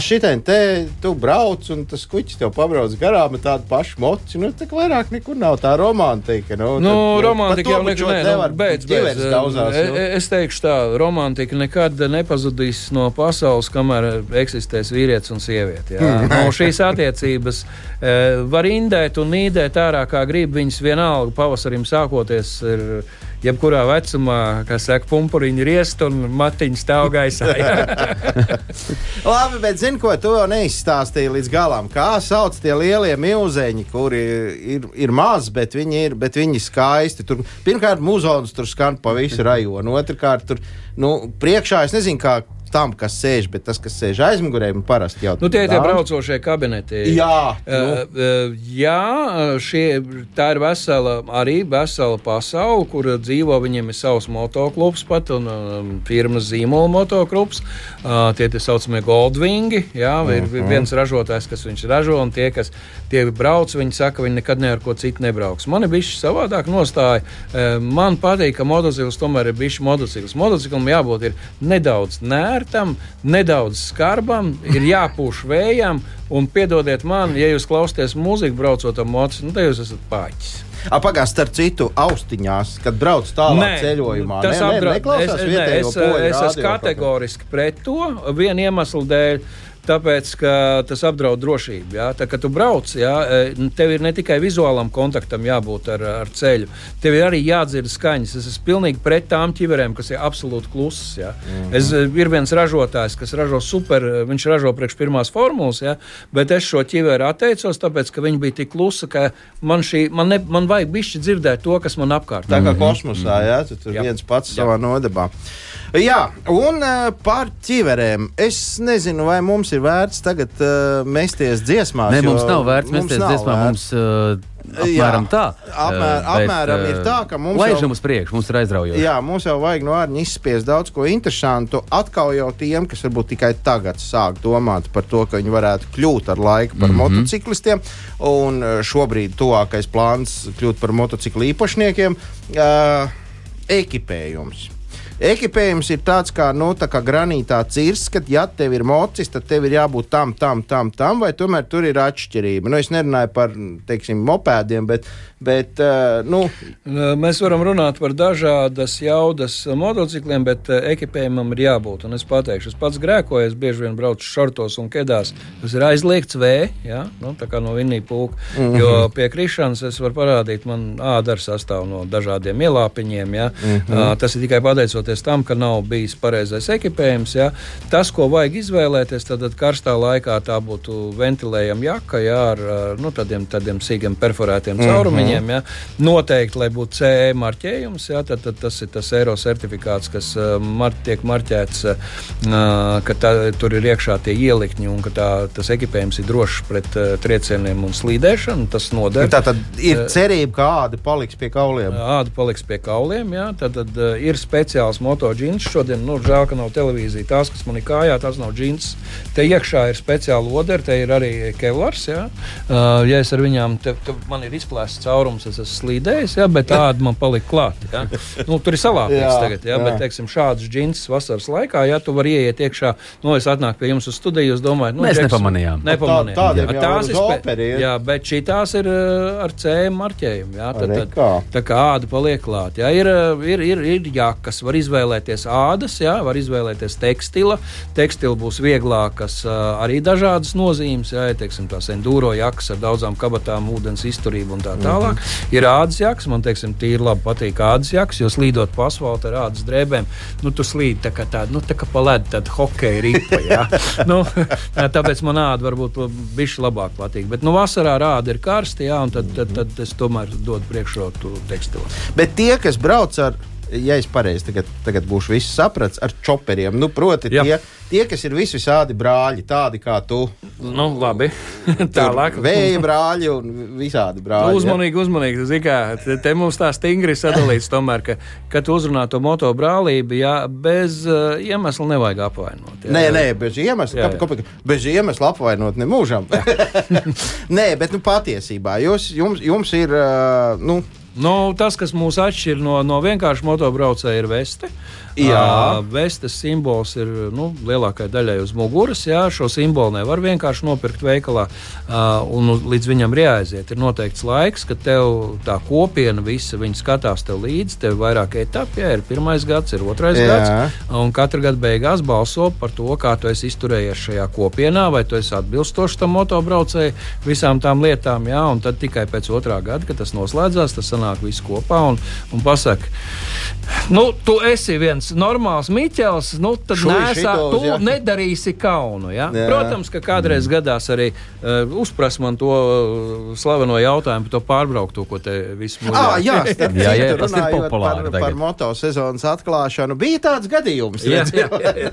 C: Šitien te tu brauc, un tas kuģis tev pabrauc garām ar tādu pašu moci. Nu, tā vairāk nekur nav tā romantika. Nu,
D: nu,
C: tad,
D: romantika jau nekur ne,
C: nevar
D: nu, beidz, beidz.
C: Gauzās,
D: nu. Es teikšu tā, romantika nekad nepazudīs no pasaules, kamēr eksistēs vīrietis un sieviete. Jā. no šīs attiecības e, var indēt un nīdēt ārā, kā grib. Viņas vienalga pavasarim sākoties. Ir, jebkurā vecumā, kas saka, pumpuriņi riest un matiņas stāv gaisā.
C: Labi, bet zini, ko tu vēl neizstāstīji līdz galam. Kā sauc tie lielie milzeņi, kuri ir, ir mazi, bet viņi ir bet viņi skaisti. Tur, pirmkārt, muzons tur skan pa visu rajonu. Otrakārt, tur nu, priekšā es nezinu, kā tam, kas sēž, bet tas, kas sēž aizmugurē, man parasti jau
D: nu, tie ir tie braucošie kabineti.
C: Jā,
D: uh, uh, jā šie, tā ir vesela, arī vesela pasaule, kur dzīvo viņiem ir savs motoklubs pat un um, firmas zīmola motoklubs. Uh, tie ir saucamie Goldwingi. Jā, ir mhm. viens ražotājs, kas viņš ražo, un tie, kas tie brauc, viņi saka, viņi nekad ne ar ko citu nebrauks. Man ir bijis savādāk nostāja. Uh, man patīk, ka motocikls tomēr ir bijis motocikls. Motociklam jābūt nedaudz nē vērtam, nedaudz skarbam, ir jāpūš vējam. Un piedodiet man, ja jūs klausāties mūziku, braucot ar motociklu, nu, tad jūs esat pāķis.
C: Pagājušā starp citu, austiņās, kad brauc tālāk nē, ceļojumā. Tas apdraud. Es, es, es,
D: es esmu kategoriski pret to vienu iemeslu dēļ. Tāpēc, ka tas apdraud drošību. Jā. Tā kā tu brauc, jā, e, tev ir ne tikai vizuālam kontaktam jābūt ar, ar ceļu, tev ir arī jādzird skaņas. Es esmu pilnīgi pret tām ķiverēm, kas ir absolūti klusas. Mm -hmm. es, e, ir viens ražotājs, kas ražo super, e, viņš ražo priekš pirmās formulas, jā, bet es šo ķiveru atteicos, tāpēc, ka viņi bija tik klusa, ka man, šī, man, ne, man vajag bišķi dzirdēt to, kas man apkārt.
C: Tā kā kosmosā, jā, tu tur jā. viens pats jā. savā nodabā. Jā, un uh, par ķiverēm. Es nezinu, vai mums ir vērts tagad uh, mesties dziesmās.
B: Nē, mums nav vērts mesties dziesmā. Mums, uh, Apmēram jā, tā.
C: Apmēr, bet, apmēram ir tā, ka mums
B: laižam uz priekšu, mums ir aizraujoši.
C: Jā, mums jau vajag no ārņa izspiest daudz ko interesantu. Atkal jau tiem, kas varbūt tikai tagad sāk domāt par to, ka viņi varētu kļūt ar laiku par mm -hmm. motociklistiem. Un šobrīd tuvākais plāns kļūt par motociklu īpašniekiem. Uh, ekipējums. Ekipējums ir tāds kā, nu, tā kā granītā cirsts, ka, ja tev ir mocis, tad tev ir jābūt tam, tam, tam, tam, vai tomēr tur ir atšķirība. Nu, es nerunāju par, teiksim, mopēdiem, bet, bet uh, nu.
D: Mēs varam runāt par dažādas jaudas motocikliem, bet uh, ekipējumam ir jābūt. Un es pateikšu, es pats grēkoju, es bieži vien braucu šortos un kedās. Tas ir aizliegts V, ja? nu, tā kā no vinnī pūka. Mm -hmm. Jo pie krišanas es varu parādīt, man ādara sastāv no dažādiem ielāpiņiem. Ja? Mm -hmm. tas ir tikai pateicoties pateicoties tam, ka nav bijis pareizais ekipējums. Ja. Tas, ko vajag izvēlēties, tad, karstā laikā tā būtu ventilējama jaka ja, ar nu, tādiem, tādiem sīkiem perforētiem mm -hmm. caurumiņiem. Ja. Noteikti, lai būtu CE marķējums, ja, tad, tad tas ir tas eiro certifikāts, kas mar, tiek marķēts, ka tā, tur ir iekšā tie ielikņi un ka tā, tas ekipējums ir drošs pret triecieniem un slīdēšanu. Tas noder.
C: Tā tad ir cerība, ka āda paliks pie kauliem.
D: Āda paliks pie kauliem, jā, tad, tad ir speciāls tās moto džins. Šodien, nu, žēl, ka nav televīzija. Tās, kas man ir kājā, tas nav džins. Te iekšā ir speciāla odera, te ir arī kevlars. Ja, uh, ja es ar viņām, te, te man ir izplēsts caurums, es esmu slīdējis, ja, bet tāda man palika klāt. Ja. Nu, tur ir salāpīgs tagad, ja, jā. bet, teiksim, šāds džins vasaras laikā, ja tu vari ieiet iekšā, nu, es atnāku pie jums uz studiju, jūs domājat,
B: nu, Mēs Džeks, nepamanījām.
D: Nepamanījām. Tā,
C: jā, tās ir operi,
D: jā, bet šī tās ir uh, ar C marķējumu. Jā, tad, tad, tā kā āda paliek klāt. Jā, ir, ir, ir, ir jākas, var izvēlēties izvēlēties ādas, jā, var izvēlēties tekstila. Tekstila būs vieglākas, arī dažādas nozīmes. Jā, teiksim, tās enduro jakas ar daudzām kabatām, ūdens izturību un tā tālāk. Mm -hmm. Ir ādas jakas, man teiksim, tīri labi patīk ādas jakas, jo slīdot pa asfaltam ar ādas drēbēm, nu, tu slīd tā kā tāda, nu, tā kā pa ledu, tāda hokeja ripa. nu, tāpēc man āda varbūt bišķi labāk patīk. Bet nu, vasarā āda ir karsta, jā, un tad, tad, tad es tomēr dodu priekšrotu tekstilam.
C: Bet tie, kas brauc ar ja es pareizi tagad, tagad būšu visu sapratis, ar choperiem. Nu, proti, tie, tie, kas ir visi visādi brāļi, tādi kā tu.
D: Nu, labi. Tālāk.
C: Vēja brāļi un visādi brāļi.
D: Nu, uzmanīgi, uzmanīgi. Zikā, te, te mums tā stingri sadalīts, tomēr, ka, kad uzrunā to moto brālību, jā, bez uh, iemesla nevajag apvainot. Jā.
C: Nē, nē, bez iemesla. Jā, jā. Kāpēc, bez iemesla apvainot nemūžam. nē, bet nu, patiesībā jūs, jums, jums ir. Uh, nu,
D: Nu, tas, kas mūs atšķir no, no vienkārša motobraucēja, ir veste.
C: Jā.
D: Vestes simbols ir nu, lielākajai daļai uz muguras. Jā, šo simbolu nevar vienkārši nopirkt veikalā, un līdz viņam ir jāaiziet. Ir noteikts laiks, kad tev tā kopiena visa skatās tev līdzi. Tev ir vairāk etapi, jā, ir pirmais gads, ir otrais jā. gads. Un katra gada beigās balso par to, kā tu esi izturējies šajā kopienā, vai tu esi atbilstošs tam motobraucēji visām tām lietām. Jā, un tad tikai pēc otrā gada, kad tas noslēdzās, tas sanāk viss kopā un, un pasaka, nu, tu esi viens normāls Miķels, nu, tad nesā, tu jā. nedarīsi kaunu. Ja? Jā. Protams, ka kādreiz mm. gadās arī uh, uzprast man to uh, slaveno jautājumu par to pārbraukto, ko te visu mūžu
C: ah, jā, jā, jā, tas ir populāri. Par, par motosezonas atklāšanu bija tāds gadījums. Jā, jā,
D: jā.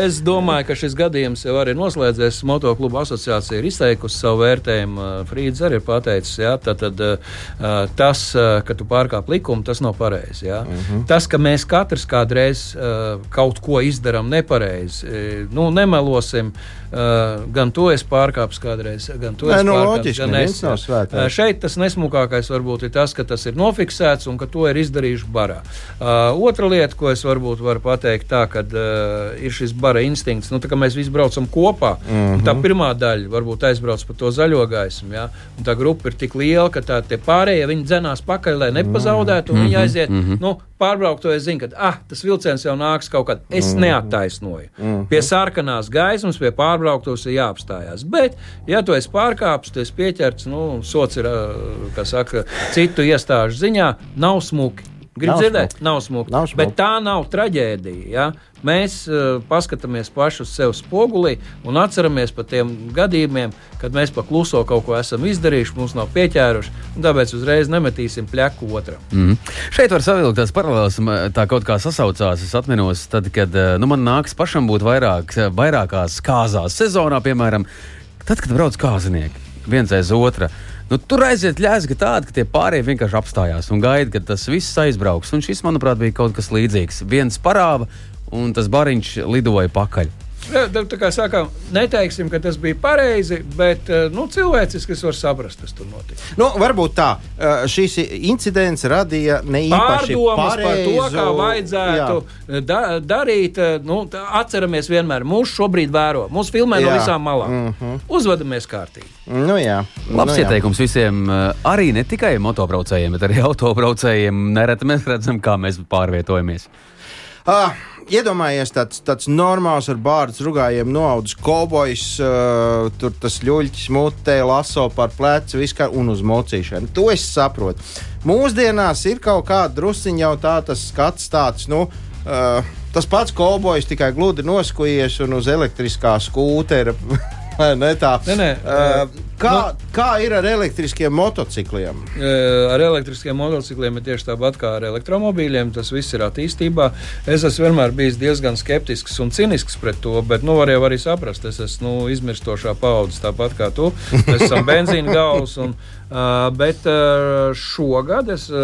D: es domāju, ka šis gadījums jau arī noslēdzies. Motoklubu asociācija ir izteikusi savu vērtējumu. Frīds arī ir pateicis, jā, tad, tad, uh, tas, uh, ka tu pārkāp likumu, tas nav pareizi. Mhm. -huh. Tas, ka mēs katrs kādreiz uh, kaut ko izdarām nepareizi. Uh, nu, nemelosim, uh, gan to es pārkāpu kādreiz, gan to es
C: nu,
D: pārkāpu.
C: Gan es, uh,
D: šeit tas nesmukākais varbūt ir tas, ka tas ir nofiksēts un ka to ir izdarījuši barā. Otra lieta, ko es varbūt varu pateikt, tā, kad ir šis bara instinkts, nu, tā, ka mēs visi braucam kopā. Mm -hmm. Tā pirmā daļa varbūt aizbrauc pa to zaļo gaismu, ja? un tā grupa ir tik liela, ka tā pārējie viņi dzenās pakaļ, lai nepazaudētu, un mm -hmm. viņi mhm. aiziet. Mm -hmm. nu, pārbraukt, to es zinu, ka ah, tas vilciens jau nāks kaut kad. Es mm. neattaisnoju. Mm. Pie sarkanās gaismas, pie pārbrauktos ir jāapstājās. Bet, ja tu esi pārkāpis, tu esi pieķerts, nu, sots ir, kas saka, citu iestāžu ziņā, nav smuki. Gribu dzirdēt, nav smuki. Nav smuki. Bet tā nav traģēdija. Ja? Mēs uh, paskatāmies paši uz sevi spogulī un atceramies par tiem gadījumiem, kad mēs pa kluso kaut ko esam izdarījuši, mums nav pieķēruši, un tāpēc uzreiz nemetīsim pleku otram.
B: Mm. Šeit var savilkt tās paralēlas, tā kaut kā sasaucās. Es tad, kad nu, man nāks pašam būt vairāk, vairākās kāzās sezonā, piemēram, tad, kad brauc kāzinieki viens aiz otra. Nu, tur aiziet ļēzga tāda, ka tie pārējie vienkārši apstājās un gaida, kad tas viss aizbrauks. Un šis, manuprāt, bija kaut kas līdzīgs. Viens parāva, un tas bariņš lidoja pakaļ.
D: Tā kā sākām, neteiksim, ka tas bija pareizi, bet eh, nu, cilvēciski es varu saprast, kas tur notika.
C: Nu, varbūt tā, eh, šīs incidents radīja ne īpaši
D: pārdomas pareizu, par to, kā vajadzētu jā. da darīt. Eh, nu, atceramies vienmēr, mūsu šobrīd vēro, mūsu filmē jā. no visām malām. Mm -hmm. Uzvedamies kārtīgi.
C: Nu, jā.
B: Labs nu, ieteikums jā. visiem, arī ne tikai motobraucējiem, bet arī autobraucējiem. Nereti mēs redzam, kā mēs pārvietojamies.
C: Ah, iedomājies tāds, tāds normāls ar bārdas rugājiem noaudzis kobojs, uh, tur tas ļuļķis mutē, laso par plecu, viskā un uz mocīšanu. To es saprotu. Mūsdienās ir kaut kāda drusciņa jau tā, tas skats tāds, nu, uh, tas pats kobojs tikai gludi noskujies un uz elektriskā skūtera. ne tā.
D: Nē, nē. Uh,
C: Kā, nu, kā ir ar elektriskiem motocikliem?
D: Ar elektriskiem motocikliem ir tieši tāpat kā ar elektromobīļiem. Tas viss ir attīstībā. Es esmu vienmēr bijis diezgan skeptisks un cinisks pret to, bet nu, var jau arī saprast, es esmu nu, izmirstošā paudze, tāpat kā tu. Mēs esam benzīna gals. Un, Uh, bet uh, šogad es uh,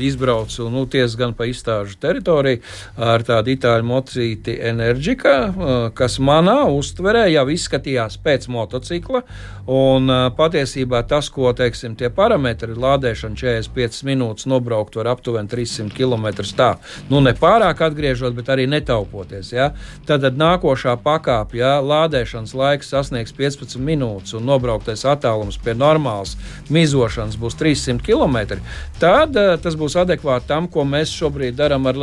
D: izbraucu nu, gan pa izstāžu teritoriju ar tādu itāļu mocīti Enerģika, uh, kas manā uztverē jau izskatījās pēc motocikla. Un patiesībā tas, ko teiksim, tie parametri, lādēšana 45 minūtes, nobraukt var aptuveni 300 km tā, nu ne pārāk atgriežot, bet arī netaupoties. Ja? Tad, tad nākošā pakāpē, ja lādēšanas laiks sasniegs 15 minūtes un nobrauktais attālums pie normāls tās mizošanas būs 300 km, tad tas būs adekvāti tam, ko mēs šobrīd darām ar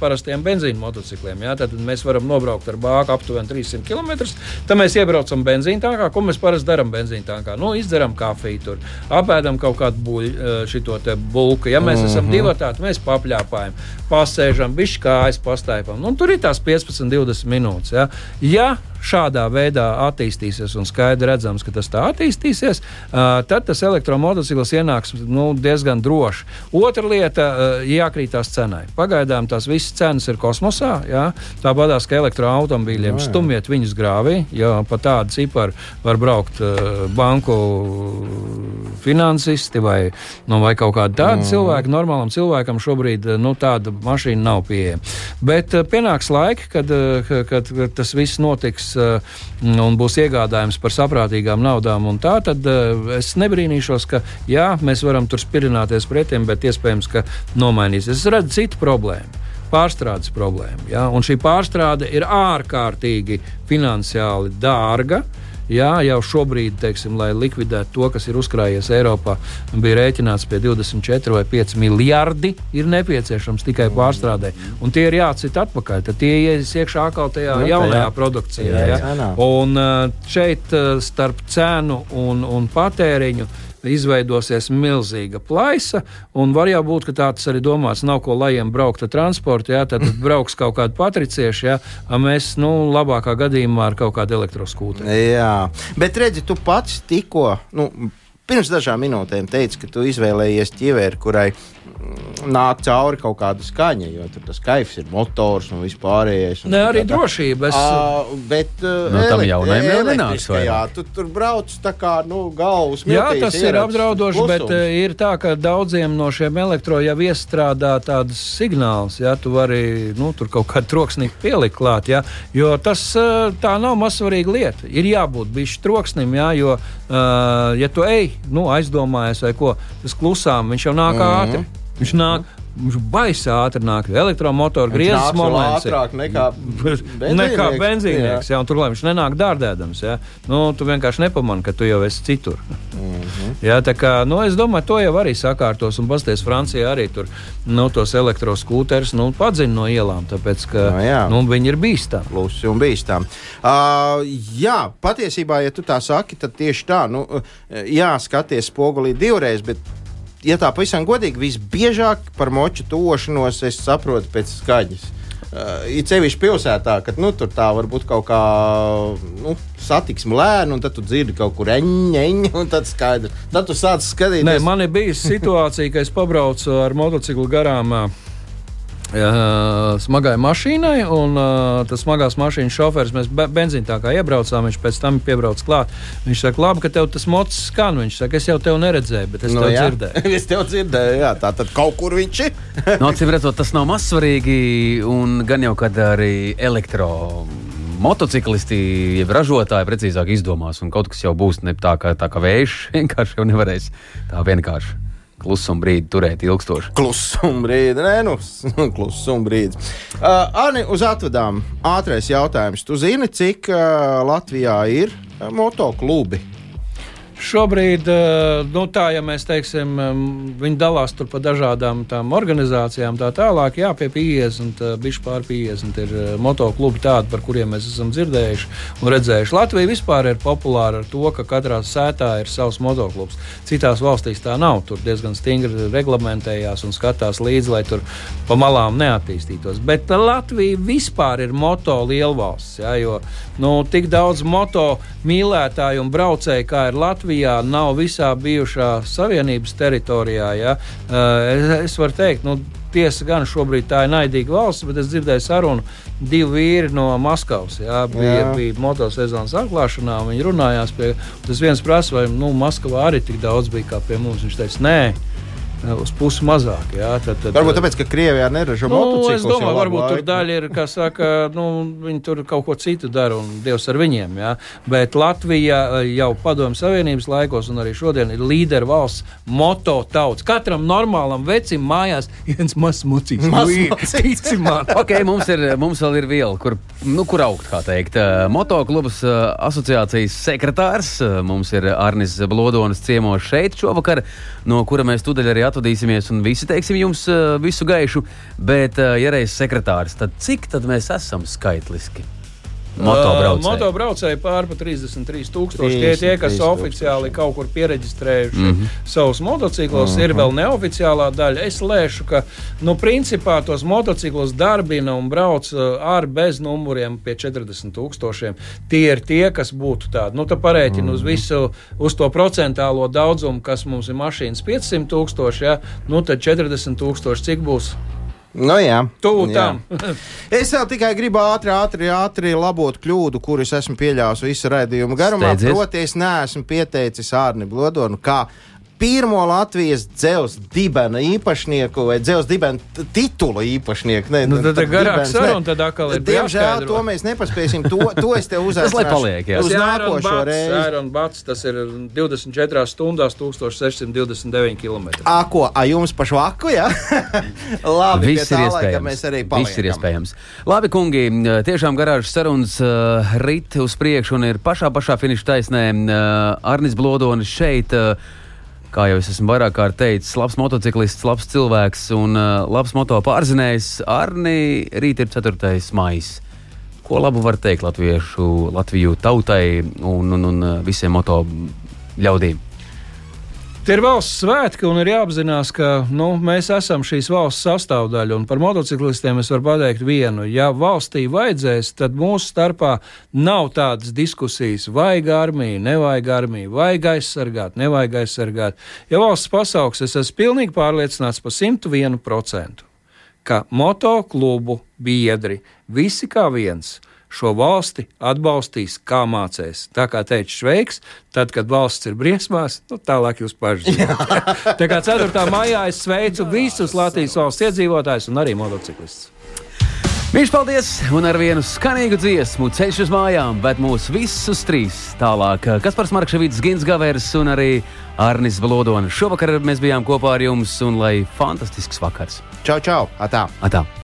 D: parastiem benzīna motocikliem. Ja? Tad mēs varam nobraukt ar bāku aptuveni 300 km. Tad mēs iebraucam benzīna tankā, ko mēs parasti darām benzīna tankā. Nu, izdzeram kafiju, tur apēdam kaut kādu buļ, šito bulku. Ja mēs mm -hmm. esam divi tādi, mēs papļāpājam, pasēžam, bišķi kājas pastaipam. Nu, tur ir tās 15, 20 minūtes. Ja, ja šādā veidā attīstīsies un skaidri redzams, ka tas tā attīstīsies, tad tas elektromotocikls ienāks nu, diezgan droši. Otra lieta - jākrītās cenai. Pagaidām tās visas cenas ir kosmosā. Jā. Tāpatās kā elektroautobīļiem, stumiet viņus grāvī, jo pa tādu ciparu var braukt banku finansisti vai, nu, vai kaut kādi tādi mm. cilvēki. Normālam cilvēkam šobrīd nu, tāda mašīna nav pieejama. Bet pienāks laiki, kad, kad, kad tas viss notiks Uh, un būs iegādājums par saprātīgām naudām. Tā, tad uh, es nebrīnīšos, ka jā, mēs varam tur spirināties pretiem, bet iespējams, ka nomainīsies. Es redzu citu problēmu. pārstrādes problēma. Ja? Un šī pārstrāde ir ārkārtīgi finansiāli dārga. Jā, jau šobrīd, teiksim, lai likvidētu to, kas ir uzkrājies Eiropā, bija rēķināts pie 24 vai 5 miljardi. Ir nepieciešams tikai pārstrādē. Un tie ir jācīt atpakaļ. Tad tie ies iekšā atkal tajā
C: Nu,
D: jaunajā
C: tajā-
D: produkcijā. jā.
C: cenā.
D: Un uh, šeit uh, starp cenu un, un patēriņu izveidosies milzīga plaisa. Var jau būt, ka tā tas arī domāts. Nav ko lajiem braukt ar transportu, jā, tad brauks kaut kādi patricieši, jā, mēs, nu, labākā gadījumā ar kaut kādu elektroskūteri.
C: Jā, bet redzi, tu pats tikko. Nu, Pirms dažām minūtēm teici, ka tu izvēlējies ķiveri, kurai mm, nāk cauri kaut kāda skaņa, jo tur tas kaifs ir motors un vispārējais. un
D: Ne, arī
C: tā-
D: drošība. Es,
C: Ā, bet
B: No tam jaunajam jau nenāks vairāk.
C: Tu tur brauc tā kā nu, galvas
D: Jā,
C: miltīs
D: tas ir apdraudoši,
C: klusums.
D: bet ir tā, ka daudziem no šiem elektro jau iestrādā tādas signālus. Ja tu vari nu, tur kaut kādu troksni pielikt klāt, ja, jo tas tā nav mazsvarīga lieta. Ir jābūt bišķi troksnim, ja, jo, ja tu ej, nu, aizdomājies vai ko, tas klusām, viņš jau nāk
C: Mhm.
D: ātri. Viņš nāk. Viņš baisi ātri nāk, jo elektromotora moments. ir-
C: ātrāk nekā
D: Nekā
C: benzīnieks.
D: benzīnieks, jā, un tur lai viņš nenāk dārdēdams. Jā. Nu, tu vienkārši nepamani, ka tu jau esi citur.
C: Mhm.
D: jā, tā kā, nu, es domāju, to jau arī sakārtos. Un pasties, Francijā arī tur nu, tos elektroskūterus nu, padzina no ielām, tāpēc ka
C: Nu, jā.
D: nu, viņi ir bīstami.
C: Klusi un bīstām. Uh, jā, patiesībā, ja tu tā saki, tad tieši tā, nu, uh, jā, skaties spogulī divreiz, bet, ja tā pavisam godīgi, visbiežāk par moču tuvošanos es saprotu pēc skaņas. Uh, ir sevišķi pilsētā, kad nu, tur tā var būt kaut kā nu, satiksme lēna, un tad tu dzirdi kaut kur eņģeņu, un tad skaidrs. Tad tu sāc skatīties.
D: Nē, man ir bijusi situācija, ka es pabraucu ar motociklu garām. ā, ā, Smagai mašīnai, un uh, tas smagās mašīnas šoferis, mēs be- benzīna tā kā iebraucām, viņš pēc tam piebrauc klāt. Viņš saka, labi, ka tev tas mocis skan. Viņš saka, es jau tevi neredzēju, bet es
C: Nu,
D: no, tev
C: jā.
D: dzirdēju.
C: es tev dzirdēju, jā, tā tad kaut kur viņš ir.
B: No acīm redzot, tas nav mazsvarīgi. Un gan jau, kad arī elektro motociklisti, jeb ražotāji precīzāk izdomās, un kaut kas jau būs ne tā kā, tā kā vējš, vienkārši jau nevarēs tā vienkārši klusuma brīdi turēt ilgstoši.
C: Klusuma brīdi, nē, nu, klusuma brīdis. Uh, Ani, uz atvadām ātrais jautājums. Tu zini, cik uh, Latvijā ir uh, motoklubi?
D: Šobrīd, eh, nu, tā, ja mēs teiksim, viņi dalās tur pa dažādām tām organizācijām, tā tālāk, jā, pie 50, bišķi pār 50 ir eh, motoklubi tādi, par kuriem mēs esam dzirdējuši un redzējuši. Latvija vispār ir populāra ar to, ka katrā sētā ir savs motoklubs. Citās valstīs tā nav. Tur diezgan stingri reglamentējās un skatās līdzi, lai tur pa malām neattīstītos. Bet Latvija vispār ir moto lielvalsts, jā, jo nu, tik daudz moto mīlētāju un braucēju, kā ir Latvijā, nav visā bijušā savienības teritorijā. Ja? Uh, es, es varu teikt, nu, tiesa gan šobrīd tā ir naidīga valsts, bet es dzirdēju sarunu divi vīri no Maskavas. Jā, bija,
C: Jā.
D: bija motosezonas atklāšanā, un viņi runājās pie. Tas viens prasa, vai nu, Maskavā arī tik daudz bija kā pie mums. Viņš teica, nē. Uz pusi mazāk. Jā, tad, tad,
C: Varbūt tāpēc, ka Krievijā neražo
D: Nu,
C: motociklus.
D: es domāju,
C: jau
D: varbūt
C: labu
D: tur daļa ir, kas saka, nu, viņi tur kaut ko citu dara un Dievs ar viņiem. Jā. Bet Latvija eh, jau padomju Savienības laikos un arī šodien ir līdera valsts moto tauts. Katram normālam vecim mājās viens mazs man.
B: Okay, mums, ir, mums vēl ir viela, kur, nu, kur augt, kā teikt. Eh, Motoklubas eh, asociācijas sekretārs mums ir Arnis Blodonis ciemos šeit šovakar, no kura mēs tūdaļ arī atvadīsimies un visi teiksim jums eh, visu gaišu. Bet, eh, ja reiz sekretārs, tad cik tad mēs esam skaitliski? Motobraucēji.
D: Motobraucēji pār pa 33,000. Tie ir tie, kas
C: 33
D: oficiāli kaut kur pieregistrējuši mm
B: Mhm.
D: -hmm. savus motociklus. Mm -hmm. Ir vēl neoficiālā daļa. Es lēšu, ka nu, principā tos motociklus darbina un brauc uh, ar bez numuriem pie 40,000. Tie ir tie, kas būtu tādi. Nu, tā parēķina mm -hmm. uz visu, uz to procentālo daudzumu, kas mums ir mašīnas 500,000. Ja? Nu, tad 40,000 cik būs?
C: Nu, jā,
D: Tuvu
C: jā.
D: tam.
C: Es vēl tikai gribu ātri, ātri, ātri labot kļūdu, kuras esmu pieļāvis visu raidījumu garumā.
B: Steidzies.
C: Proti, es neesmu pieteicis Ārni Blodonu kā pirmo Latvijas dzelzceļa dibena īpašnieku vai dzelzceļa dibena titula īpašnieku. Ne,
D: Nu, tad
C: tad
D: garāk
C: dibens,
D: saruna,
C: ne.
D: tad atkal ir
C: Diemžēl to mēs nepaspēsim. To, to es tev
B: Tas lai paliek, jā.
C: uz nākošo reizi.
D: Iron Bats, tas ir 24 stundās 1629 km.
C: A, ko, a jums pa švaku, jā? Labi,
B: Viss ir iespējams.
C: mēs arī
B: Viss ir
C: paliekam.
B: iespējams. Labi, kungi, tiešām garāžas sarunas uh, rit uz priekšu un ir pašā, pašā finiša taisnē. Uh, Arnis Blodonis šeit. Uh, Kā jau es esmu vairāk kārt teicis, labs motociklists, labs cilvēks un uh, labs moto pārzinējs. Arni rīt ir 4. maijs. Ko labu var teikt latviešu, Latviju tautai un, un, un uh, visiem moto ļaudīm?
D: Tie ir valsts svētki, un ir jāapzinās, ka nu, mēs esam šīs valsts sastāvdaļa. Un par motociklistiem es varu pateikt vienu. Ja valstī vajadzēs, tad mūsu starpā nav tādas diskusijas, vajag armiju, nevajag armiju, vajag aizsargāt, nevajag aizsargāt. Ja valsts pasaugs, es esmu pilnīgi pārliecināts par 101%, ka motoklubu biedri visi kā viens šo valsti atbalstīs, kā mācīs. Tā kā teica Šveiks, tad, kad valsts ir briesmās, nu, tālāk jūs paši zināt. Tā kā 4. maijā es sveicu visus Latvijas valsts iedzīvotājus un arī motociklistus.
B: Viņš paldies un ar vienu skanīgu dziesmu ceļš uz mājām, bet mūs visus trīs tālāk. Kas par Markevīds, Gins Gavers un arī Arnis Blodonis. Šovakar mēs bijām kopā ar jums un lai fantastisks vakars.
C: Čau, čau! Atā.
B: Atā.